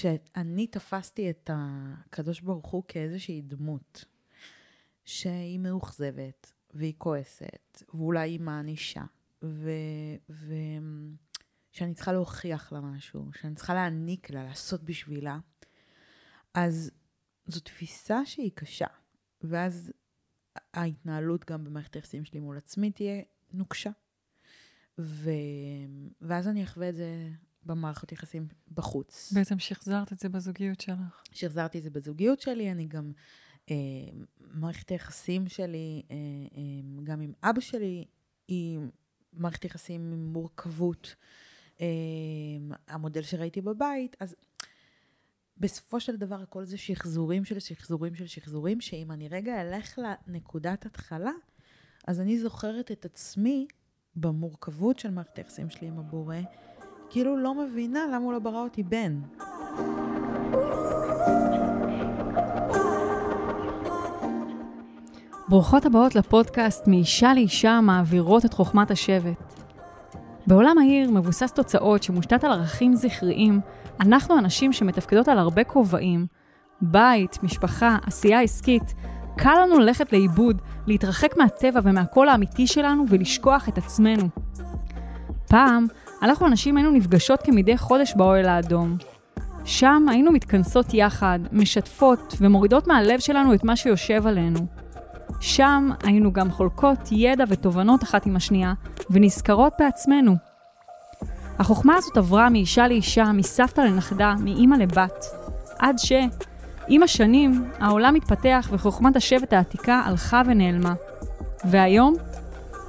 שאני תפסתי את הקדוש ברוך הוא כאיזושהי דמות, שהיא מאוכזבת, והיא כועסת, ואולי היא מענישה, ושאני צריכה להוכיח לה משהו, שאני צריכה להעניק לה, לעשות בשבילה, אז זו תפיסה שהיא קשה. ואז ההתנהלות גם במערכת היחסים שלי מול עצמי תהיה נוקשה. ו... ואז אני אחווה את זה במערכות יחסים בחוץ. בעצם שחזרת את זה בזוגיות שלך. שחזרתי את זה בזוגיות שלי, אני גם... אה, מערכת היחסים שלי, אה, אה, גם עם אבא שלי, היא מערכת יחסים עם מורכבות. אה, המודל שראיתי בבית, אז בסופו של דבר הכל זה שחזורים של שחזורים של שחזורים, שאם אני רגע אלך לנקודת התחלה, אז אני זוכרת את עצמי במורכבות של מערכת היחסים שלי עם הבורא, כאילו לא מבינה למה הוא לא ברא אותי בן. ברוכות הבאות לפודקאסט מאישה לאישה מעבירות את חוכמת השבט. בעולם העיר מבוסס תוצאות שמושתת על ערכים זכריים, אנחנו אנשים שמתפקדות על הרבה כובעים, בית, משפחה, עשייה עסקית, קל לנו ללכת לאיבוד, להתרחק מהטבע ומהקול האמיתי שלנו ולשכוח את עצמנו. פעם, אנחנו הנשים היינו נפגשות כמדי חודש באוהל האדום. שם היינו מתכנסות יחד, משתפות ומורידות מהלב שלנו את מה שיושב עלינו. שם היינו גם חולקות ידע ותובנות אחת עם השנייה, ונזכרות בעצמנו. החוכמה הזאת עברה מאישה לאישה, מסבתא לנכדה, מאימא לבת, עד ש... עם השנים, העולם התפתח וחוכמת השבט העתיקה הלכה ונעלמה. והיום,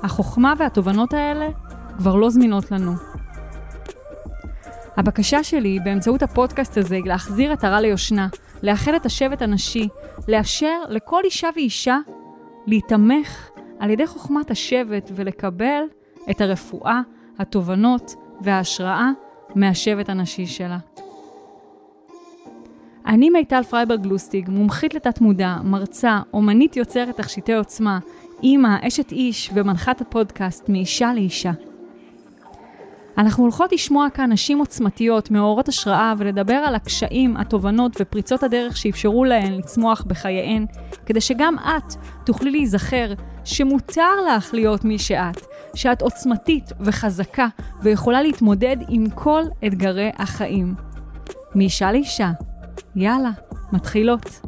החוכמה והתובנות האלה כבר לא זמינות לנו. הבקשה שלי באמצעות הפודקאסט הזה היא להחזיר עטרה ליושנה, לאחד את השבט הנשי, לאפשר לכל אישה ואישה להיתמך על ידי חוכמת השבט ולקבל את הרפואה, התובנות וההשראה מהשבט הנשי שלה. אני מיטל פרייברג לוסטיג, מומחית לתת מודע, מרצה, אומנית יוצרת תכשיטי עוצמה, אימא, אשת איש ומנחת הפודקאסט מאישה לאישה. אנחנו הולכות לשמוע כאן נשים עוצמתיות, מאורות השראה, ולדבר על הקשיים, התובנות ופריצות הדרך שאפשרו להן לצמוח בחייהן, כדי שגם את תוכלי להיזכר שמותר לך להיות מי שאת, שאת עוצמתית וחזקה ויכולה להתמודד עם כל אתגרי החיים. מאישה לאישה. יאללה, מתחילות.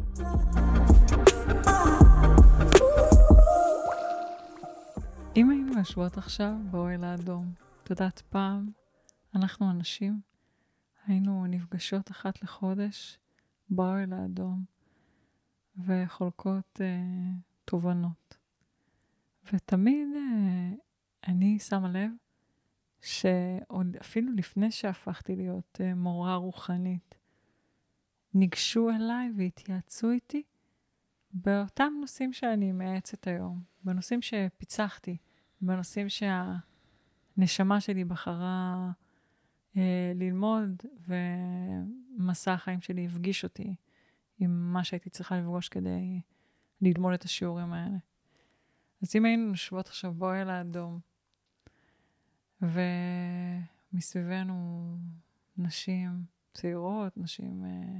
אם היינו יושבות עכשיו באוהל האדום, יודעת, פעם אנחנו הנשים היינו נפגשות אחת לחודש באוהל האדום וחולקות אה, תובנות. ותמיד אה, אני שמה לב שעוד אפילו לפני שהפכתי להיות אה, מורה רוחנית, ניגשו אליי והתייעצו איתי באותם נושאים שאני מייעצת היום, בנושאים שפיצחתי, בנושאים שהנשמה שלי בחרה אה, ללמוד, ומסע החיים שלי הפגיש אותי עם מה שהייתי צריכה לפגוש כדי ללמוד את השיעורים האלה. אז אם היינו יושבות עכשיו באוהל האדום, ומסביבנו נשים צעירות, נשים אה,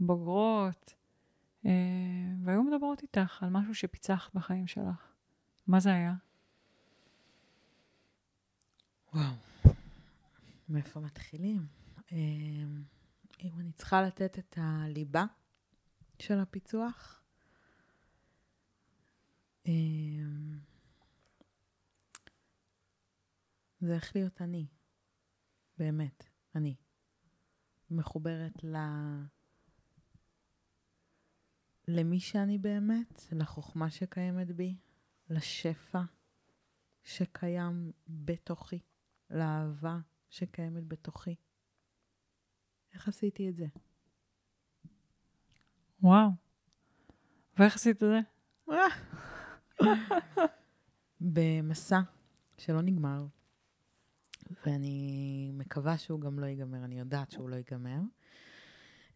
בוגרות, אה, והיו מדברות איתך על משהו שפיצחת בחיים שלך, מה זה היה? וואו, מאיפה מתחילים? אה, אם אני צריכה לתת את הליבה של הפיצוח, אה, זה איך להיות אני, באמת, אני. מחוברת ל... למי שאני באמת, לחוכמה שקיימת בי, לשפע שקיים בתוכי, לאהבה שקיימת בתוכי. איך עשיתי את זה? וואו. ואיך עשית את זה? במסע שלא נגמר, ואני מקווה שהוא גם לא ייגמר, אני יודעת שהוא לא ייגמר.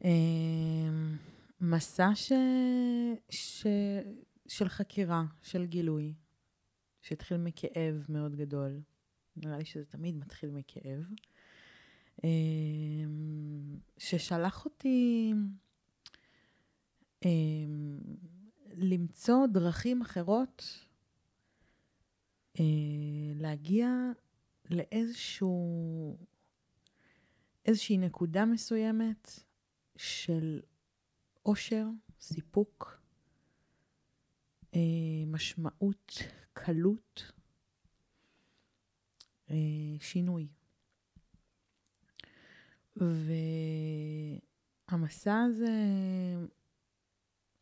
אמ, מסע ש... ש... של חקירה, של גילוי, שהתחיל מכאב מאוד גדול. נראה לי שזה תמיד מתחיל מכאב. ששלח אותי למצוא דרכים אחרות להגיע לאיזשהו, איזושהי נקודה מסוימת של אושר, סיפוק, אה, משמעות, קלות, אה, שינוי. והמסע הזה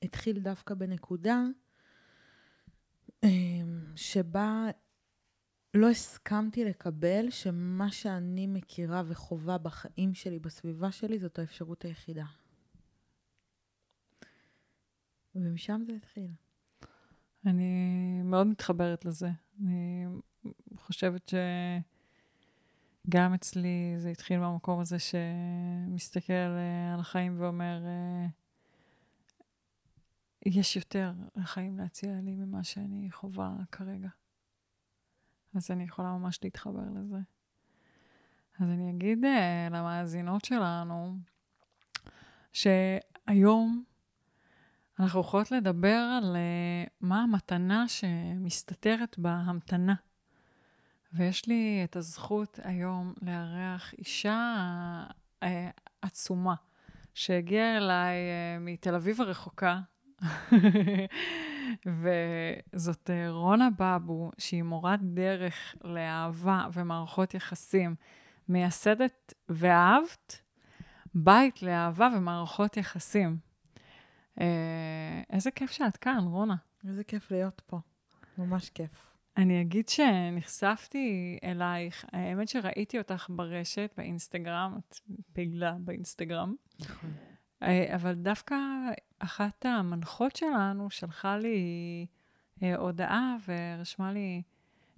התחיל דווקא בנקודה אה, שבה לא הסכמתי לקבל שמה שאני מכירה וחווה בחיים שלי, בסביבה שלי, זאת האפשרות היחידה. ומשם זה התחיל. אני מאוד מתחברת לזה. אני חושבת שגם אצלי זה התחיל מהמקום הזה שמסתכל אה, על החיים ואומר, אה, יש יותר לחיים להציע לי ממה שאני חווה כרגע. אז אני יכולה ממש להתחבר לזה. אז אני אגיד uh, למאזינות שלנו, שהיום אנחנו יכולות לדבר על uh, מה המתנה שמסתתרת בהמתנה. ויש לי את הזכות היום לארח אישה uh, עצומה, שהגיעה אליי uh, מתל אביב הרחוקה. וזאת אה, רונה בבו, שהיא מורת דרך לאהבה ומערכות יחסים, מייסדת ואהבת, בית לאהבה ומערכות יחסים. אה, איזה כיף שאת כאן, רונה. איזה כיף להיות פה, ממש כיף. אני אגיד שנחשפתי אלייך, האמת שראיתי אותך ברשת, באינסטגרם, את פעילה באינסטגרם. נכון. אה, אבל דווקא אחת המנחות שלנו שלחה לי אה, הודעה ורשמה לי,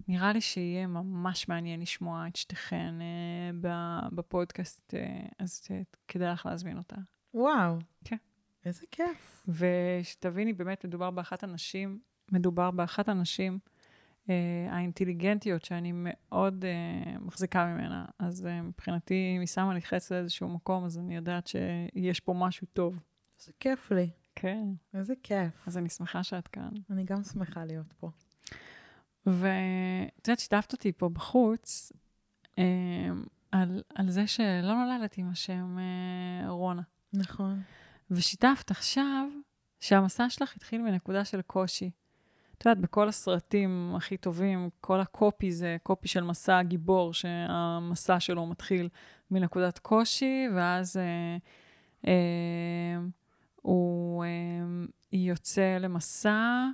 נראה לי שיהיה ממש מעניין לשמוע את שתיכן אה, בפודקאסט, אז כדאי לך להזמין אותה. וואו. כן. איזה כיף. ושתביני, באמת מדובר באחת הנשים, מדובר באחת הנשים האינטליגנטיות שאני מאוד אה, מחזיקה ממנה. אז אה, מבחינתי, אם היא שמה לי חץ לאיזשהו מקום, אז אני יודעת שיש פה משהו טוב. זה כיף לי. כן. איזה כיף. אז אני שמחה שאת כאן. אני גם שמחה להיות פה. ואת יודעת, שיתפת אותי פה בחוץ אה, על, על זה שלא נולדת עם השם אה, רונה. נכון. ושיתפת עכשיו שהמסע שלך התחיל מנקודה של קושי. את יודעת, בכל הסרטים הכי טובים, כל הקופי זה קופי של מסע הגיבור, שהמסע שלו מתחיל מנקודת קושי, ואז אה, אה, הוא אה, יוצא למסע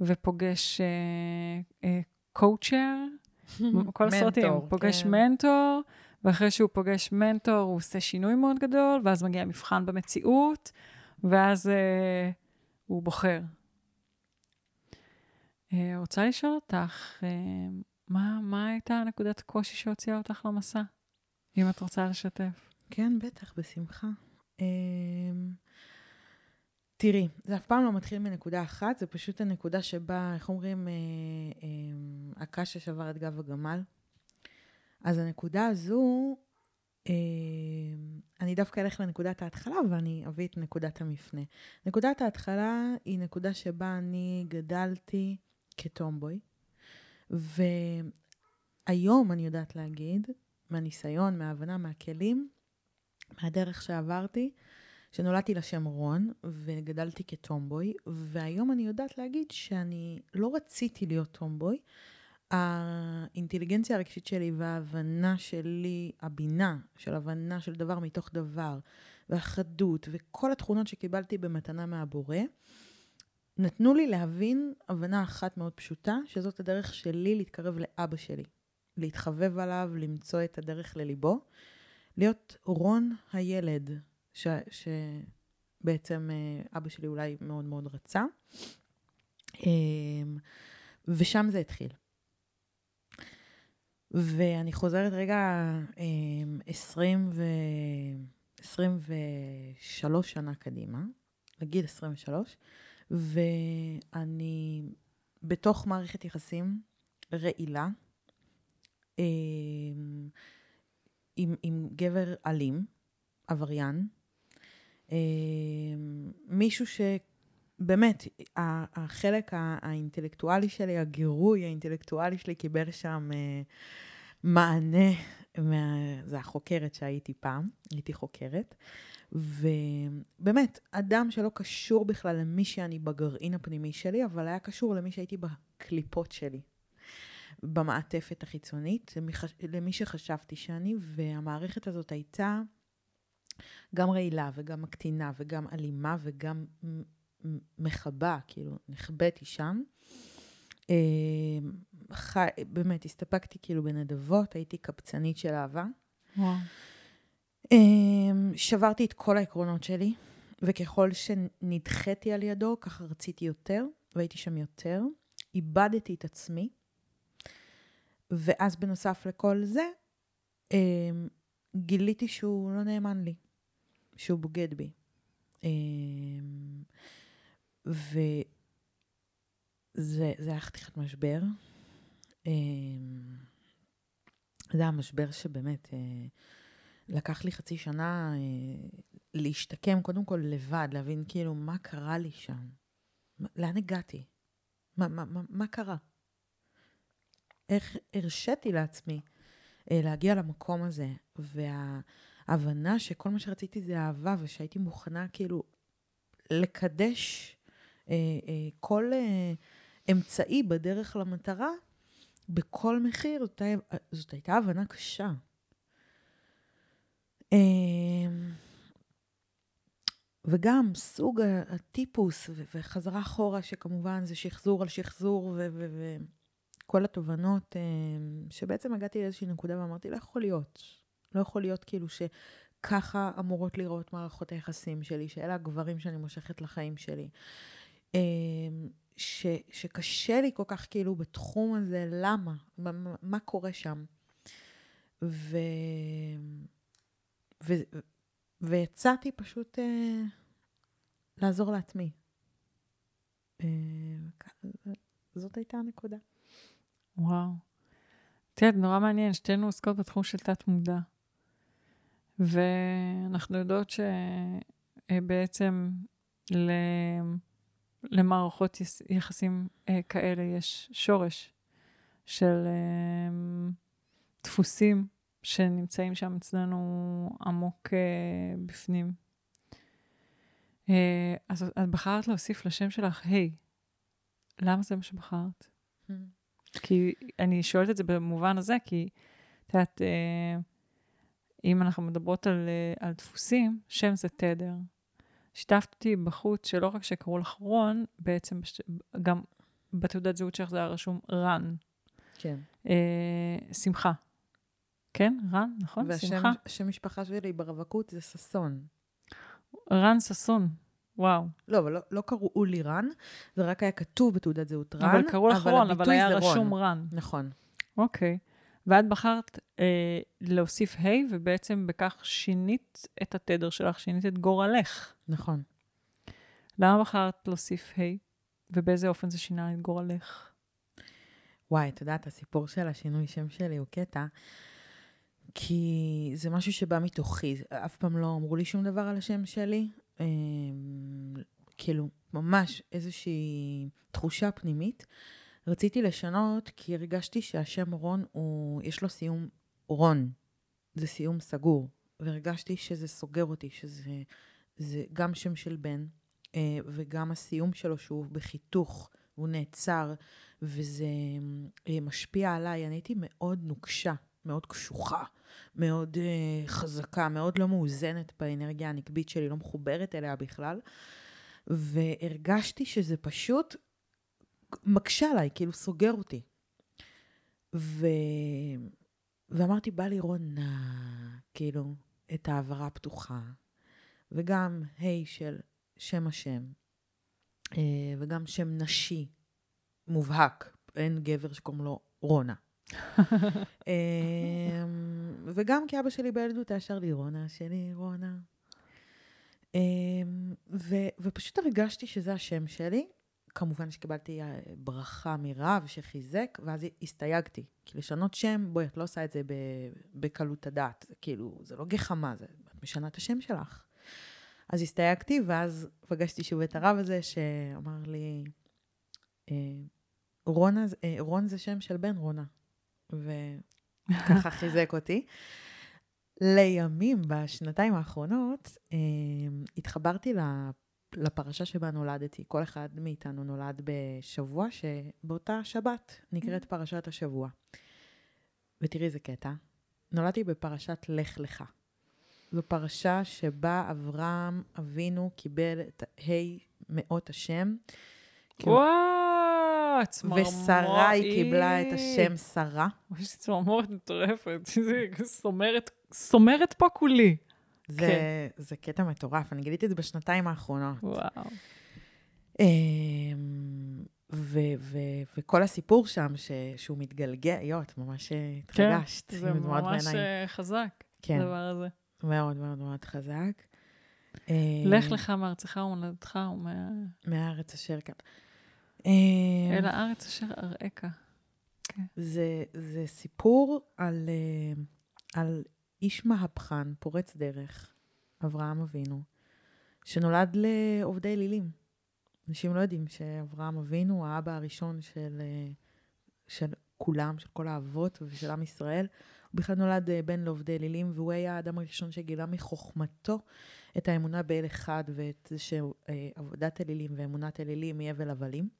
ופוגש אה, אה, קואוצ'ר, כל הסרטים, פוגש כן. מנטור, ואחרי שהוא פוגש מנטור, הוא עושה שינוי מאוד גדול, ואז מגיע מבחן במציאות, ואז אה, הוא בוחר. אה, רוצה לשאול אותך, אה, מה, מה הייתה נקודת קושי שהוציאה אותך למסע, אם את רוצה לשתף? כן, בטח, בשמחה. אה, תראי, זה אף פעם לא מתחיל מנקודה אחת, זה פשוט הנקודה שבה, איך אומרים, הקש ששבר את גב הגמל. אז הנקודה הזו, אני דווקא אלך לנקודת ההתחלה ואני אביא את נקודת המפנה. נקודת ההתחלה היא נקודה שבה אני גדלתי כטומבוי. והיום אני יודעת להגיד, מהניסיון, מההבנה, מהכלים, מהדרך שעברתי, שנולדתי לשם רון וגדלתי כטומבוי, והיום אני יודעת להגיד שאני לא רציתי להיות טומבוי. האינטליגנציה הרגשית שלי וההבנה שלי, הבינה של הבנה של דבר מתוך דבר, והחדות, וכל התכונות שקיבלתי במתנה מהבורא, נתנו לי להבין הבנה אחת מאוד פשוטה, שזאת הדרך שלי להתקרב לאבא שלי. להתחבב עליו, למצוא את הדרך לליבו. להיות רון הילד, ש, שבעצם אה, אבא שלי אולי מאוד מאוד רצה. אמ, ושם זה התחיל. ואני חוזרת רגע 20 אמ, ו... 23 שנה קדימה, לגיל 23, ואני בתוך מערכת יחסים רעילה, אמ, עם, עם גבר אלים, עבריין, אה, מישהו שבאמת, החלק האינטלקטואלי שלי, הגירוי האינטלקטואלי שלי קיבל שם אה, מענה, מה, זה החוקרת שהייתי פעם, הייתי חוקרת. ובאמת, אדם שלא קשור בכלל למי שאני בגרעין הפנימי שלי, אבל היה קשור למי שהייתי בקליפות שלי, במעטפת החיצונית, למי, שחשבתי שאני, והמערכת הזאת הייתה גם רעילה וגם מקטינה וגם אלימה וגם מכבה, כאילו, נחבאתי שם. אה, חי, באמת, הסתפקתי כאילו בנדבות, הייתי קבצנית של אהבה. וואו. אמ, שברתי את כל העקרונות שלי, וככל שנדחיתי על ידו, ככה רציתי יותר, והייתי שם יותר. איבדתי את עצמי, ואז בנוסף לכל זה, אמ, גיליתי שהוא לא נאמן לי, שהוא בוגד בי. אמ, וזה היה חתיכת משבר. זה היה משבר שבאמת... אה, לקח לי חצי שנה אה, להשתקם, קודם כל לבד, להבין כאילו מה קרה לי שם. לאן הגעתי? מה, מה, מה, מה קרה? איך הרשיתי לעצמי אה, להגיע למקום הזה, וההבנה שכל מה שרציתי זה אהבה, ושהייתי מוכנה כאילו לקדש אה, אה, כל אה, אמצעי בדרך למטרה, בכל מחיר, זאת, זאת הייתה הבנה קשה. אמ, וגם סוג הטיפוס וחזרה אחורה, שכמובן זה שחזור על שחזור וכל התובנות, אמ, שבעצם הגעתי לאיזושהי נקודה ואמרתי, לא יכול להיות. לא יכול להיות כאילו שככה אמורות לראות מערכות היחסים שלי, שאלה הגברים שאני מושכת לחיים שלי. אמ, ש, שקשה לי כל כך כאילו בתחום הזה, למה? מה, מה קורה שם? ו... ו- והצעתי פשוט אה, לעזור לעצמי. אה, זאת הייתה הנקודה. וואו. את יודעת, נורא מעניין, שתינו עוסקות בתחום של תת-מודע. ואנחנו יודעות שבעצם ל... למערכות יחסים אה, כאלה יש שורש של אה, דפוסים שנמצאים שם אצלנו עמוק uh, בפנים. Uh, אז את בחרת להוסיף לשם שלך, היי, hey, למה זה מה שבחרת? Hmm. כי אני שואלת את זה במובן הזה, כי את יודעת, uh, אם אנחנו מדברות על, uh, על דפוסים, שם זה תדר. שיתפת אותי בחוץ שלא רק שקראו לך רון, בעצם בש... גם בתעודת זהות שלך זה היה רשום רן. כן. Uh, שמחה. כן, רן, נכון? והשם, שמחה. והשם משפחה שלי ברווקות זה ששון. רן ששון, וואו. לא, אבל לא, לא קראו לי רן, זה רק היה כתוב בתעודת זהות רן. אבל קראו לך רון, אבל היה רשום רון. רן. נכון. אוקיי. ואת בחרת אה, להוסיף ה', hey, ובעצם בכך שינית את התדר שלך, שינית את גורלך. נכון. למה בחרת להוסיף ה', hey, ובאיזה אופן זה שינה את גורלך? וואי, את יודעת, הסיפור של השינוי שם שלי הוא קטע. כי זה משהו שבא מתוכי, אף פעם לא אמרו לי שום דבר על השם שלי. אה, כאילו, ממש איזושהי תחושה פנימית. רציתי לשנות כי הרגשתי שהשם רון הוא, יש לו סיום רון. זה סיום סגור. והרגשתי שזה סוגר אותי, שזה זה גם שם של בן, אה, וגם הסיום שלו שהוא בחיתוך, הוא נעצר, וזה אה, משפיע עליי. אני הייתי מאוד נוקשה מאוד קשוחה, מאוד uh, חזקה, מאוד לא מאוזנת באנרגיה הנקבית שלי, לא מחוברת אליה בכלל. והרגשתי שזה פשוט מקשה עליי, כאילו סוגר אותי. ו... ואמרתי, בא לי רונה, כאילו, את העברה הפתוחה, וגם ה' hey של שם השם, אה, וגם שם נשי מובהק, אין גבר שקוראים לו רונה. אמ, וגם כי אבא שלי בילדות היה שר לי, רונה שלי, רונה. אמ, ו, ופשוט הרגשתי שזה השם שלי. כמובן שקיבלתי אה, ברכה מרב שחיזק, ואז הסתייגתי. כי לשנות שם, בואי, את לא עושה את זה בקלות הדעת. כאילו, זה לא גחמה, זה, את משנה את השם שלך. אז הסתייגתי, ואז פגשתי שוב את הרב הזה, שאמר לי, אה, רונה, אה, רון זה שם של בן רונה. וככה חיזק אותי. לימים, בשנתיים האחרונות, התחברתי לפרשה שבה נולדתי. כל אחד מאיתנו נולד בשבוע שבאותה שבת נקראת פרשת השבוע. ותראי איזה קטע. נולדתי בפרשת לך לך. זו פרשה שבה אברהם אבינו קיבל את ה' מאות השם. וואו, צמרמורת. ושרי קיבלה את השם שרה. יש צמרמורת מטורפת, סומרת פה כולי. זה, כן. זה קטע מטורף, אני גיליתי את זה בשנתיים האחרונות. וואו. אמ, ו- ו- וכל הסיפור שם, ש- שהוא מתגלגל, יואו, את ממש התרגשת. כן, זה ממש בעיני. אה, חזק, כן. הדבר הזה. מאוד מאוד מאוד חזק. לך אמ, לך מארצך ומולדתך ומה... מהארץ אשר כאן. אמ, אל הארץ אשר אראך. כן. זה, זה סיפור על, אה, על איש מהפכן, פורץ דרך, אברהם אבינו, שנולד לעובדי אלילים. אנשים לא יודעים שאברהם אבינו הוא האבא הראשון של, אה, של כולם, של כל האבות ושל עם ישראל. הוא בכלל נולד אה, בן לעובדי אלילים, והוא היה האדם הראשון שגילה מחוכמתו את האמונה באל אחד, ואת זה שעבודת אלילים ואמונת אלילים היא הבל הבלים.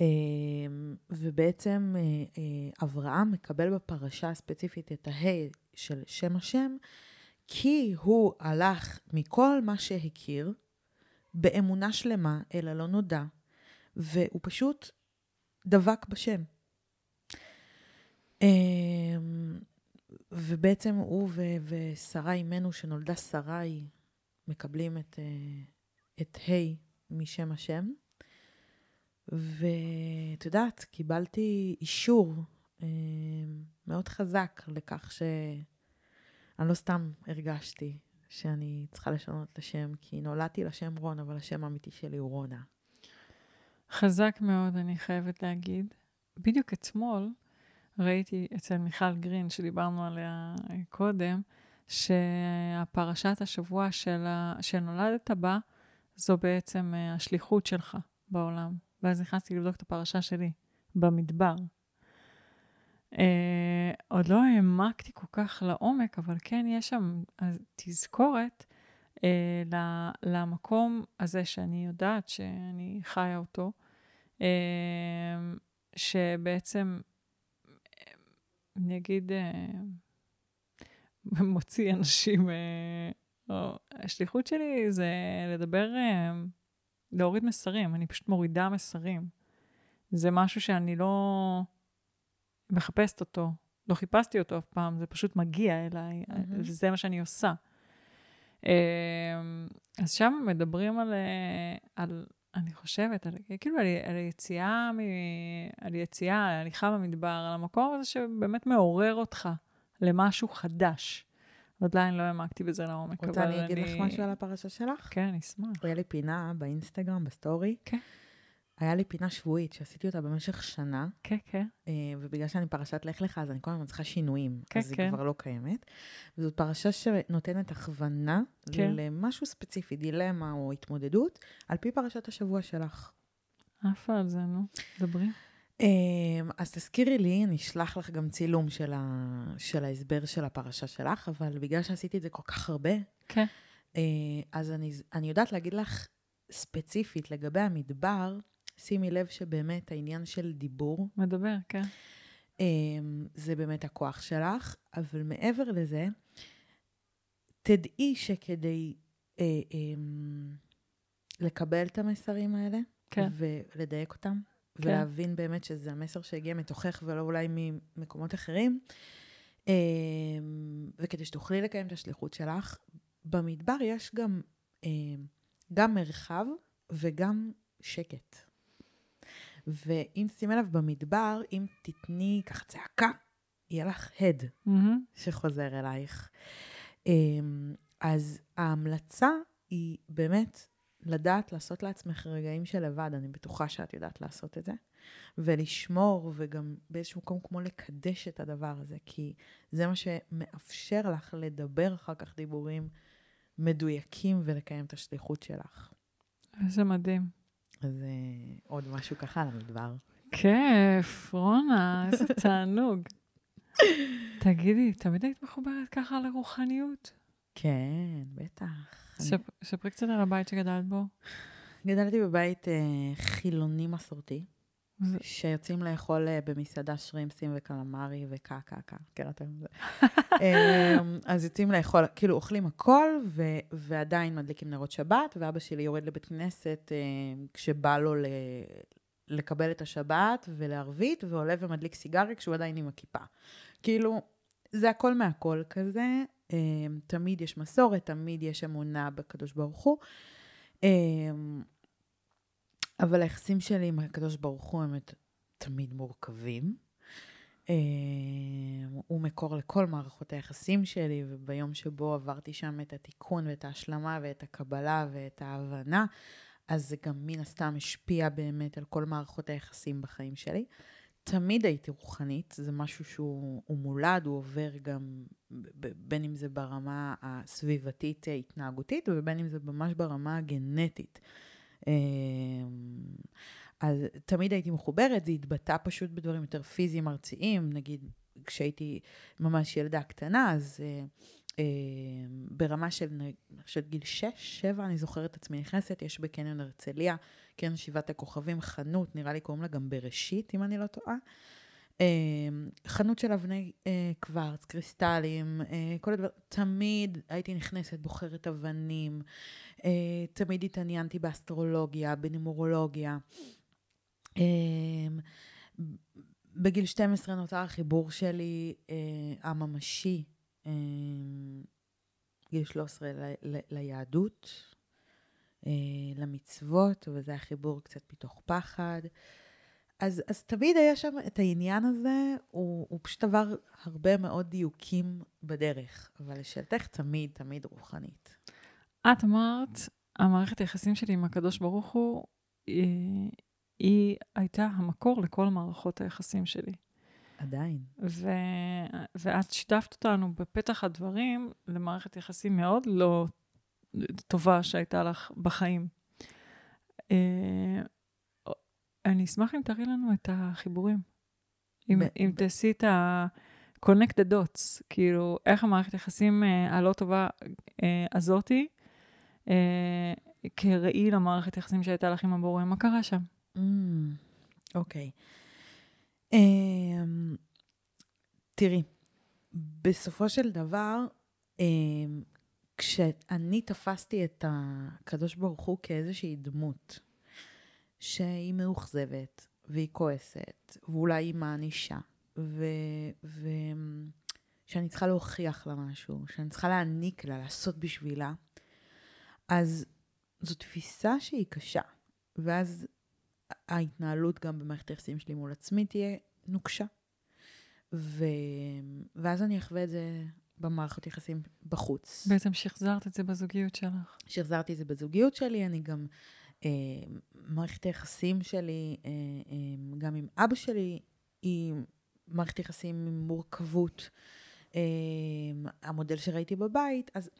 אמ, ובעצם אה, אה, אברהם מקבל בפרשה הספציפית את הה' של שם השם, כי הוא הלך מכל מה שהכיר, באמונה שלמה אל הלא נודע, והוא פשוט דבק בשם. אמ, ובעצם הוא ושרה אימנו, שנולדה שרי, מקבלים את, אה, את ה' משם השם. ואת יודעת, קיבלתי אישור אה, מאוד חזק לכך שאני לא סתם הרגשתי שאני צריכה לשנות את השם, כי נולדתי לשם רון, אבל השם האמיתי שלי הוא רונה. חזק מאוד, אני חייבת להגיד. בדיוק אתמול ראיתי אצל מיכל גרין, שדיברנו עליה קודם, שהפרשת השבוע של ה... שנולדת בה, זו בעצם אה, השליחות שלך בעולם. ואז נכנסתי לבדוק את הפרשה שלי, במדבר. Uh, עוד לא העמקתי כל כך לעומק, אבל כן, יש שם תזכורת uh, למקום הזה שאני יודעת שאני חיה אותו, uh, שבעצם, אני אגיד, uh, מוציא אנשים, uh, השליחות שלי זה לדבר uh, להוריד מסרים, אני פשוט מורידה מסרים. זה משהו שאני לא מחפשת אותו, לא חיפשתי אותו אף פעם, זה פשוט מגיע אליי, mm-hmm. וזה מה שאני עושה. אמ, אז שם מדברים על, אה, על אני חושבת, על, כאילו על, על יציאה, מ, על יציאה, על הליכה במדבר, על המקום הזה שבאמת מעורר אותך למשהו חדש. עדיין לא העמקתי בזה לעומק, רוצה אני אגיד לך משהו על הפרשה שלך? כן, אני אשמח. היה לי פינה באינסטגרם, בסטורי. כן. היה לי פינה שבועית שעשיתי אותה במשך שנה. כן, כן. אה, ובגלל שאני פרשת לך לך, אז אני כל הזמן צריכה שינויים. כן, אז כן. היא כבר לא קיימת. וזאת פרשה שנותנת הכוונה כן. למשהו ספציפי, דילמה או התמודדות, על פי פרשת השבוע שלך. עפה על זה, נו. דברי. אמ, אז תזכירי לי, אני אשלח לך גם צילום של, ה... של ההסבר של הפרשה שלך, אבל בגלל שעשיתי את זה כל כך הרבה, כן. אה, אז אני, אני יודעת להגיד לך ספציפית לגבי המדבר, שימי לב שבאמת העניין של דיבור... מדבר, כן. אמ, זה באמת הכוח שלך, אבל מעבר לזה, תדעי שכדי אה, אה, לקבל את המסרים האלה, כן. ולדייק אותם, כן. ולהבין באמת שזה המסר שהגיע מתוכך ולא אולי ממקומות אחרים. אמ, וכדי שתוכלי לקיים את השליחות שלך, במדבר יש גם, אמ, גם מרחב וגם שקט. ואם תשימי לב במדבר, אם תתני ככה צעקה, יהיה לך הד mm-hmm. שחוזר אלייך. אמ, אז ההמלצה היא באמת לדעת לעשות לעצמך רגעים של לבד, אני בטוחה שאת יודעת לעשות את זה, ולשמור, וגם באיזשהו מקום כמו לקדש את הדבר הזה, כי זה מה שמאפשר לך לדבר אחר כך דיבורים מדויקים ולקיים את השליחות שלך. איזה מדהים. אז uh, עוד משהו ככה על המדבר. כיף, רונה, איזה תענוג. תגידי, תמיד היית מחוברת ככה לרוחניות? כן, בטח. ספרי קצת על הבית שגדלת בו. גדלתי בבית אה, חילוני מסורתי, שיוצאים לאכול אה, במסעדה שרימפסים וקלמרי וקקקה, מכירה את זה? אמ, אז יוצאים לאכול, כאילו אוכלים הכל, ו- ועדיין מדליקים נרות שבת, ואבא שלי יורד לבית כנסת אה, כשבא לו ל- לקבל את השבת ולערבית, ועולה ומדליק סיגריה כשהוא עדיין עם הכיפה. כאילו, זה הכל מהכל כזה, תמיד יש מסורת, תמיד יש אמונה בקדוש ברוך הוא. אמ, אבל היחסים שלי עם הקדוש ברוך הוא הם תמיד מורכבים. אמ, הוא מקור לכל מערכות היחסים שלי, וביום שבו עברתי שם את התיקון ואת ההשלמה ואת הקבלה ואת ההבנה, אז זה גם מן הסתם השפיע באמת על כל מערכות היחסים בחיים שלי. תמיד הייתי רוחנית, זה משהו שהוא מולד, הוא עובר גם, בין אם זה ברמה הסביבתית התנהגותית, ובין אם זה ממש ברמה הגנטית. אמ, אז תמיד הייתי מחוברת, זה התבטא פשוט בדברים יותר פיזיים ארציים, נגיד כשהייתי ממש ילדה קטנה, אז אה, אה, ברמה של, של גיל 6-7, אני זוכרת את עצמי נכנסת, יש בקניון הרצליה, קניון שבעת הכוכבים, חנות, נראה לי קוראים לה גם בראשית, אם אני לא טועה. אה, חנות של אבני אה, קוורץ, קריסטלים, אה, כל הדבר, תמיד הייתי נכנסת, בוחרת אבנים, אה, תמיד התעניינתי באסטרולוגיה, בנימורולוגיה. אה, בגיל 12 נותר החיבור שלי אה, הממשי גיל 13 ל, ל, ליהדות, אה, למצוות, וזה החיבור קצת מתוך פחד. אז, אז תמיד היה שם את העניין הזה, הוא, הוא פשוט עבר הרבה מאוד דיוקים בדרך, אבל לשאלתך תמיד, תמיד רוחנית. את אמרת, המערכת היחסים שלי עם הקדוש ברוך הוא, היא, היא הייתה המקור לכל מערכות היחסים שלי. עדיין. ו... ואת שיתפת אותנו בפתח הדברים למערכת יחסים מאוד לא טובה שהייתה לך בחיים. אה, אני אשמח אם תראי לנו את החיבורים. אם, אם תעשי את ה-connect the dots, כאילו, איך המערכת יחסים אה, הלא טובה אה, הזאתי, כראי למערכת יחסים שהייתה לך עם הבורא, מה קרה שם? Mm, אוקיי. Mm, okay. אמ, תראי, בסופו של דבר, אמ, כשאני תפסתי את הקדוש ברוך הוא כאיזושהי דמות, שהיא מאוכזבת, והיא כועסת, ואולי היא מענישה, ושאני צריכה להוכיח לה משהו, שאני צריכה להעניק לה, לעשות בשבילה, אז זו תפיסה שהיא קשה. ואז ההתנהלות גם במערכת היחסים שלי מול עצמי תהיה נוקשה. ו... ואז אני אחווה את זה במערכת יחסים בחוץ. בעצם שחזרת את זה בזוגיות שלך. שחזרתי את זה בזוגיות שלי, אני גם, אה, מערכת היחסים שלי, אה, אה, גם עם אבא שלי, היא מערכת יחסים עם מורכבות. אה, המודל שראיתי בבית, אז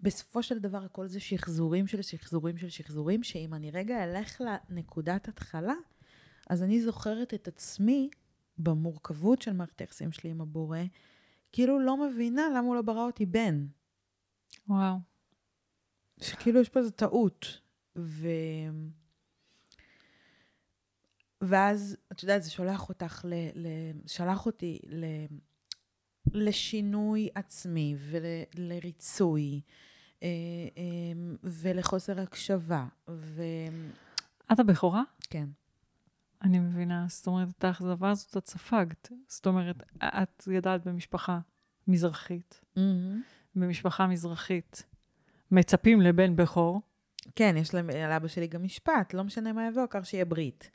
בסופו של דבר הכל זה שחזורים של שחזורים של שחזורים, שאם אני רגע אלך לנקודת התחלה, אז אני זוכרת את עצמי במורכבות של מערכת היחסים שלי עם הבורא, כאילו לא מבינה למה הוא לא ברא אותי בן. וואו. שכאילו יש פה איזו טעות. ו... ואז, את יודעת, זה שולח אותך, ל... ל... שלח אותי ל... לשינוי עצמי ולריצוי אה, אה, ולחוסר הקשבה. ו... את הבכורה? כן. אני מבינה. זאת אומרת, את האכזבה הזאת את ספגת. זאת אומרת, את גדלת במשפחה מזרחית. Mm-hmm. במשפחה מזרחית מצפים לבן בכור. כן, יש להם, לאבא שלי גם משפט, לא משנה מה יבוא, העיקר שיהיה ברית.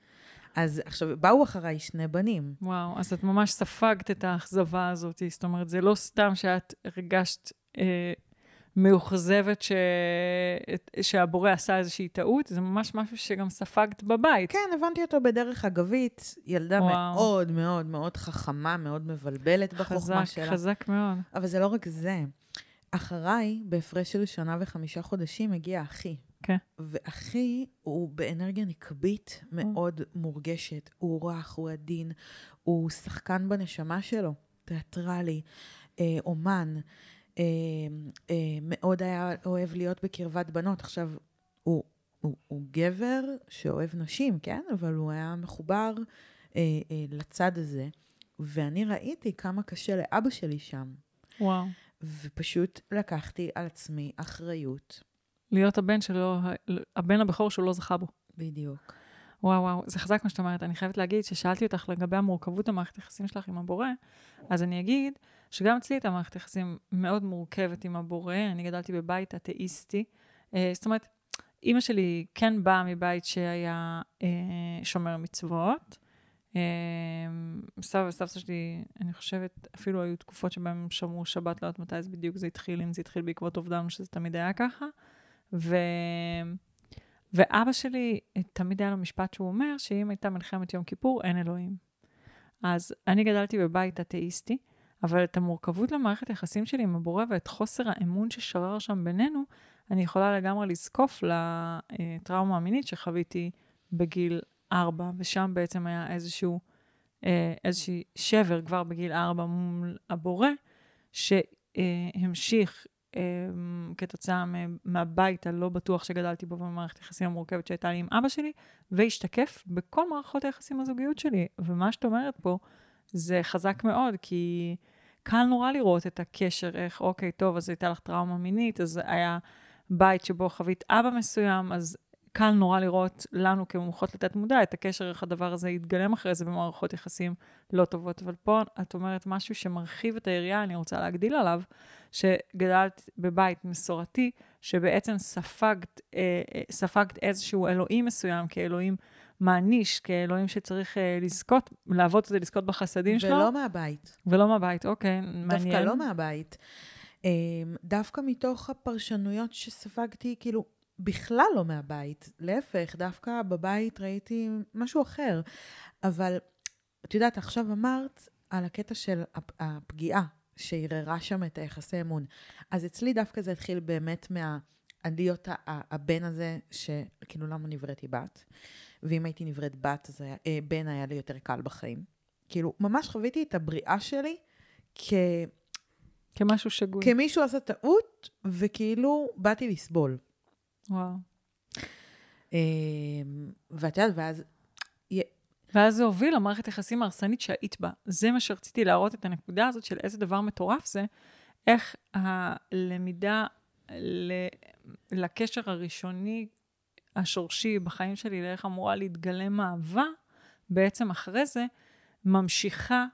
אז עכשיו, באו אחריי שני בנים. וואו, אז את ממש ספגת את האכזבה הזאת. זאת אומרת, זה לא סתם שאת הרגשת אה, מאוכזבת ש... שהבורא עשה איזושהי טעות, זה ממש משהו שגם ספגת בבית. כן, הבנתי אותו בדרך אגבית. ילדה וואו. מאוד מאוד מאוד חכמה, מאוד מבלבלת בחוכמה חזק, שלה. חזק מאוד. אבל זה לא רק זה. אחריי, בהפרש של שנה וחמישה חודשים, הגיע אחי. כן. ואחי הוא באנרגיה נקבית מאוד מורגשת. הוא רך, הוא עדין, הוא שחקן בנשמה שלו, תיאטרלי, אה, אומן. אה, אה, מאוד היה אוהב להיות בקרבת בנות. עכשיו, הוא, הוא, הוא גבר שאוהב נשים, כן? אבל הוא היה מחובר אה, אה, לצד הזה. ואני ראיתי כמה קשה לאבא שלי שם. וואו. ופשוט לקחתי על עצמי אחריות. להיות הבן שלו, הבן הבכור שהוא לא זכה בו. בדיוק. וואו, וואו, זה חזק מה שאת אומרת. אני חייבת להגיד ששאלתי אותך לגבי המורכבות המערכת היחסים שלך עם הבורא, אז אני אגיד שגם אצלי הייתה מערכת יחסים מאוד מורכבת עם הבורא. אני גדלתי בבית אתאיסטי. אה, זאת אומרת, אימא שלי כן באה מבית שהיה אה, שומר מצוות. אה, סבא וסבתא שלי, אני חושבת, אפילו היו תקופות שבהן הם שמרו שבת, לא יודעת מתי זה בדיוק זה התחיל, אם זה התחיל בעקבות אובדן, שזה תמיד היה ככה. ו... ואבא שלי, תמיד היה לו משפט שהוא אומר, שאם הייתה מלחמת יום כיפור, אין אלוהים. אז אני גדלתי בבית אתאיסטי, אבל את המורכבות למערכת היחסים שלי עם הבורא ואת חוסר האמון ששרר שם בינינו, אני יכולה לגמרי לזקוף לטראומה המינית שחוויתי בגיל ארבע, ושם בעצם היה איזשהו, אה, איזשהו שבר כבר בגיל ארבע מול הבורא, שהמשיך כתוצאה מהבית הלא בטוח שגדלתי בו במערכת היחסים המורכבת שהייתה לי עם אבא שלי, והשתקף בכל מערכות היחסים הזוגיות שלי. ומה שאת אומרת פה זה חזק מאוד, כי קל נורא לראות את הקשר, איך, אוקיי, טוב, אז הייתה לך טראומה מינית, אז היה בית שבו חווית אבא מסוים, אז קל נורא לראות לנו כמומחות לתת מודע את הקשר, איך הדבר הזה יתגלם אחרי זה במערכות יחסים לא טובות. אבל פה את אומרת משהו שמרחיב את היריעה, אני רוצה להגדיל עליו, שגדלת בבית מסורתי, שבעצם ספגת, אה, אה, ספגת איזשהו אלוהים מסוים כאלוהים מעניש, כאלוהים שצריך אה, לזכות, לעבוד כדי לזכות בחסדים ולא שלו. ולא מהבית. ולא מהבית, אוקיי, מעניין. דווקא לא מהבית. אה, דווקא מתוך הפרשנויות שספגתי, כאילו, בכלל לא מהבית. להפך, דווקא בבית ראיתי משהו אחר. אבל את יודעת, עכשיו אמרת על הקטע של הפגיעה, שערערה שם את היחסי אמון. אז אצלי דווקא זה התחיל באמת מה... להיות הבן הזה, שכאילו למה נבראתי בת, ואם הייתי נבראת בת, אז היה, אה, בן היה לי יותר קל בחיים. כאילו, ממש חוויתי את הבריאה שלי כ... כמשהו שגוי. כמישהו עשה טעות, וכאילו באתי לסבול. וואו. אמ, ואת יודעת, ואז... ואז זה הוביל למערכת יחסים הרסנית שהיית בה. זה מה שרציתי להראות את הנקודה הזאת של איזה דבר מטורף זה, איך הלמידה לקשר הראשוני, השורשי בחיים שלי, לאיך אמורה להתגלם אהבה, בעצם אחרי זה ממשיכה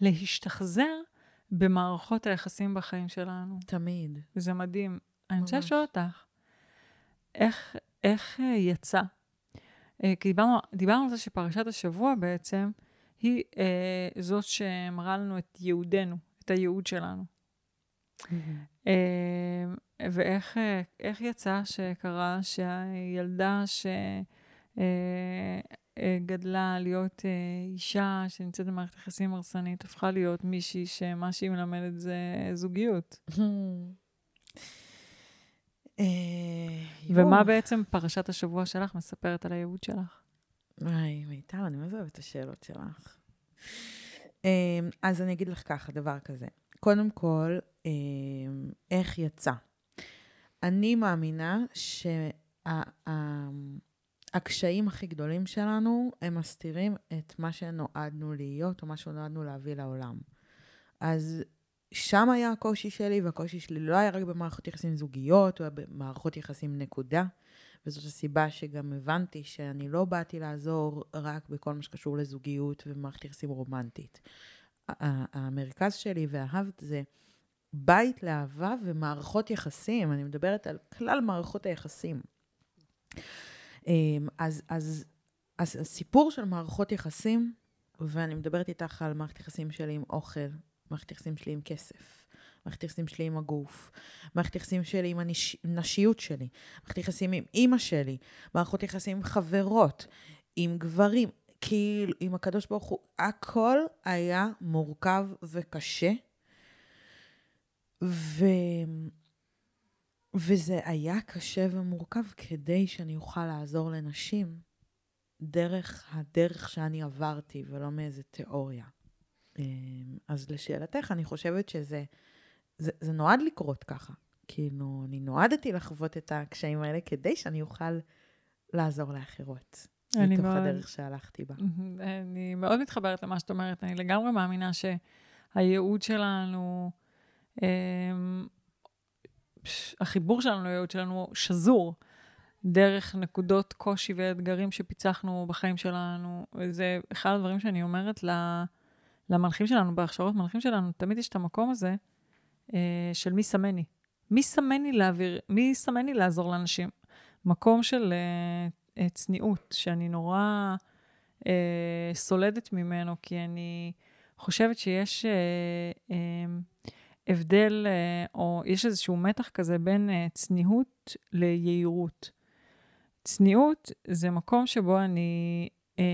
להשתחזר במערכות היחסים בחיים שלנו. תמיד. זה מדהים. אני רוצה לשאול אותך, איך, איך יצא? כי דיברנו, דיברנו על זה שפרשת השבוע בעצם היא אה, זאת שמראה לנו את ייעודנו, את הייעוד שלנו. Mm-hmm. אה, ואיך איך יצא שקרה שהילדה שגדלה להיות אישה שנמצאת במערכת יחסים הרסנית, הפכה להיות מישהי שמה שהיא מלמדת זה זוגיות? ומה בעצם פרשת השבוע שלך מספרת על הייעוד שלך? וואי, מיטל, אני מאוד אוהבת את השאלות שלך. אז אני אגיד לך ככה, דבר כזה. קודם כל, איך יצא? אני מאמינה שהקשיים הכי גדולים שלנו, הם מסתירים את מה שנועדנו להיות, או מה שנועדנו להביא לעולם. אז שם היה הקושי שלי, והקושי שלי לא היה רק במערכות יחסים זוגיות, או במערכות יחסים נקודה. וזאת הסיבה שגם הבנתי שאני לא באתי לעזור רק בכל מה שקשור לזוגיות ומערכת יחסים רומנטית. המרכז שלי ואהבת זה בית לאהבה ומערכות יחסים. אני מדברת על כלל מערכות היחסים. אז, אז, אז הסיפור של מערכות יחסים, ואני מדברת איתך על מערכת יחסים שלי עם אוכל, מערכת יחסים שלי עם כסף, מערכת היחסים שלי עם הגוף, מערכת היחסים שלי עם הנשיות שלי, מערכת יחסים עם אימא שלי, מערכות יחסים עם חברות, עם גברים, כאילו, עם הקדוש ברוך הוא. הכל היה מורכב וקשה. ו... וזה היה קשה ומורכב כדי שאני אוכל לעזור לנשים דרך הדרך שאני עברתי, ולא מאיזה תיאוריה. אמ, אז לשאלתך, אני חושבת שזה זה, זה נועד לקרות ככה. כאילו, אני נועדתי לחוות את הקשיים האלה כדי שאני אוכל לעזור לאחרות. מתוך מאוד, הדרך שהלכתי בה. אני מאוד מתחברת למה שאת אומרת. אני לגמרי מאמינה שהייעוד שלנו, אמ, החיבור שלנו לייעוד שלנו שזור דרך נקודות קושי ואתגרים שפיצחנו בחיים שלנו. וזה אחד הדברים שאני אומרת למנחים שלנו, בהכשרות מנחים שלנו, תמיד יש את המקום הזה אה, של מי סמני. מי סמני להעביר, מי סמני לעזור לאנשים? מקום של אה, צניעות, שאני נורא אה, סולדת ממנו, כי אני חושבת שיש אה, אה, הבדל, אה, או יש איזשהו מתח כזה בין אה, צניעות ליהירות. צניעות זה מקום שבו אני אה,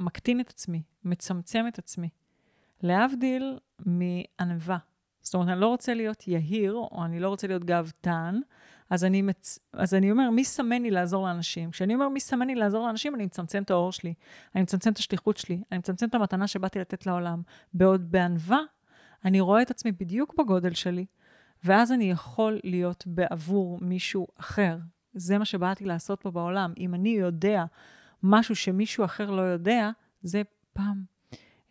מקטין את עצמי, מצמצם את עצמי. להבדיל מענווה. זאת אומרת, אני לא רוצה להיות יהיר, או אני לא רוצה להיות גאוותן, אז מצ... אז אני אומר, מי סמן לי לעזור לאנשים? כשאני אומר, מי סמן לי לעזור לאנשים, אני מצמצם את האור שלי, אני מצמצם את השליחות שלי, אני מצמצם את המתנה שבאתי לתת לעולם. בעוד בענווה, אני רואה את עצמי בדיוק בגודל שלי, ואז אני יכול להיות בעבור מישהו אחר. זה מה שבאתי לעשות פה בעולם. אם אני יודע משהו שמישהו אחר לא יודע, זה פעם.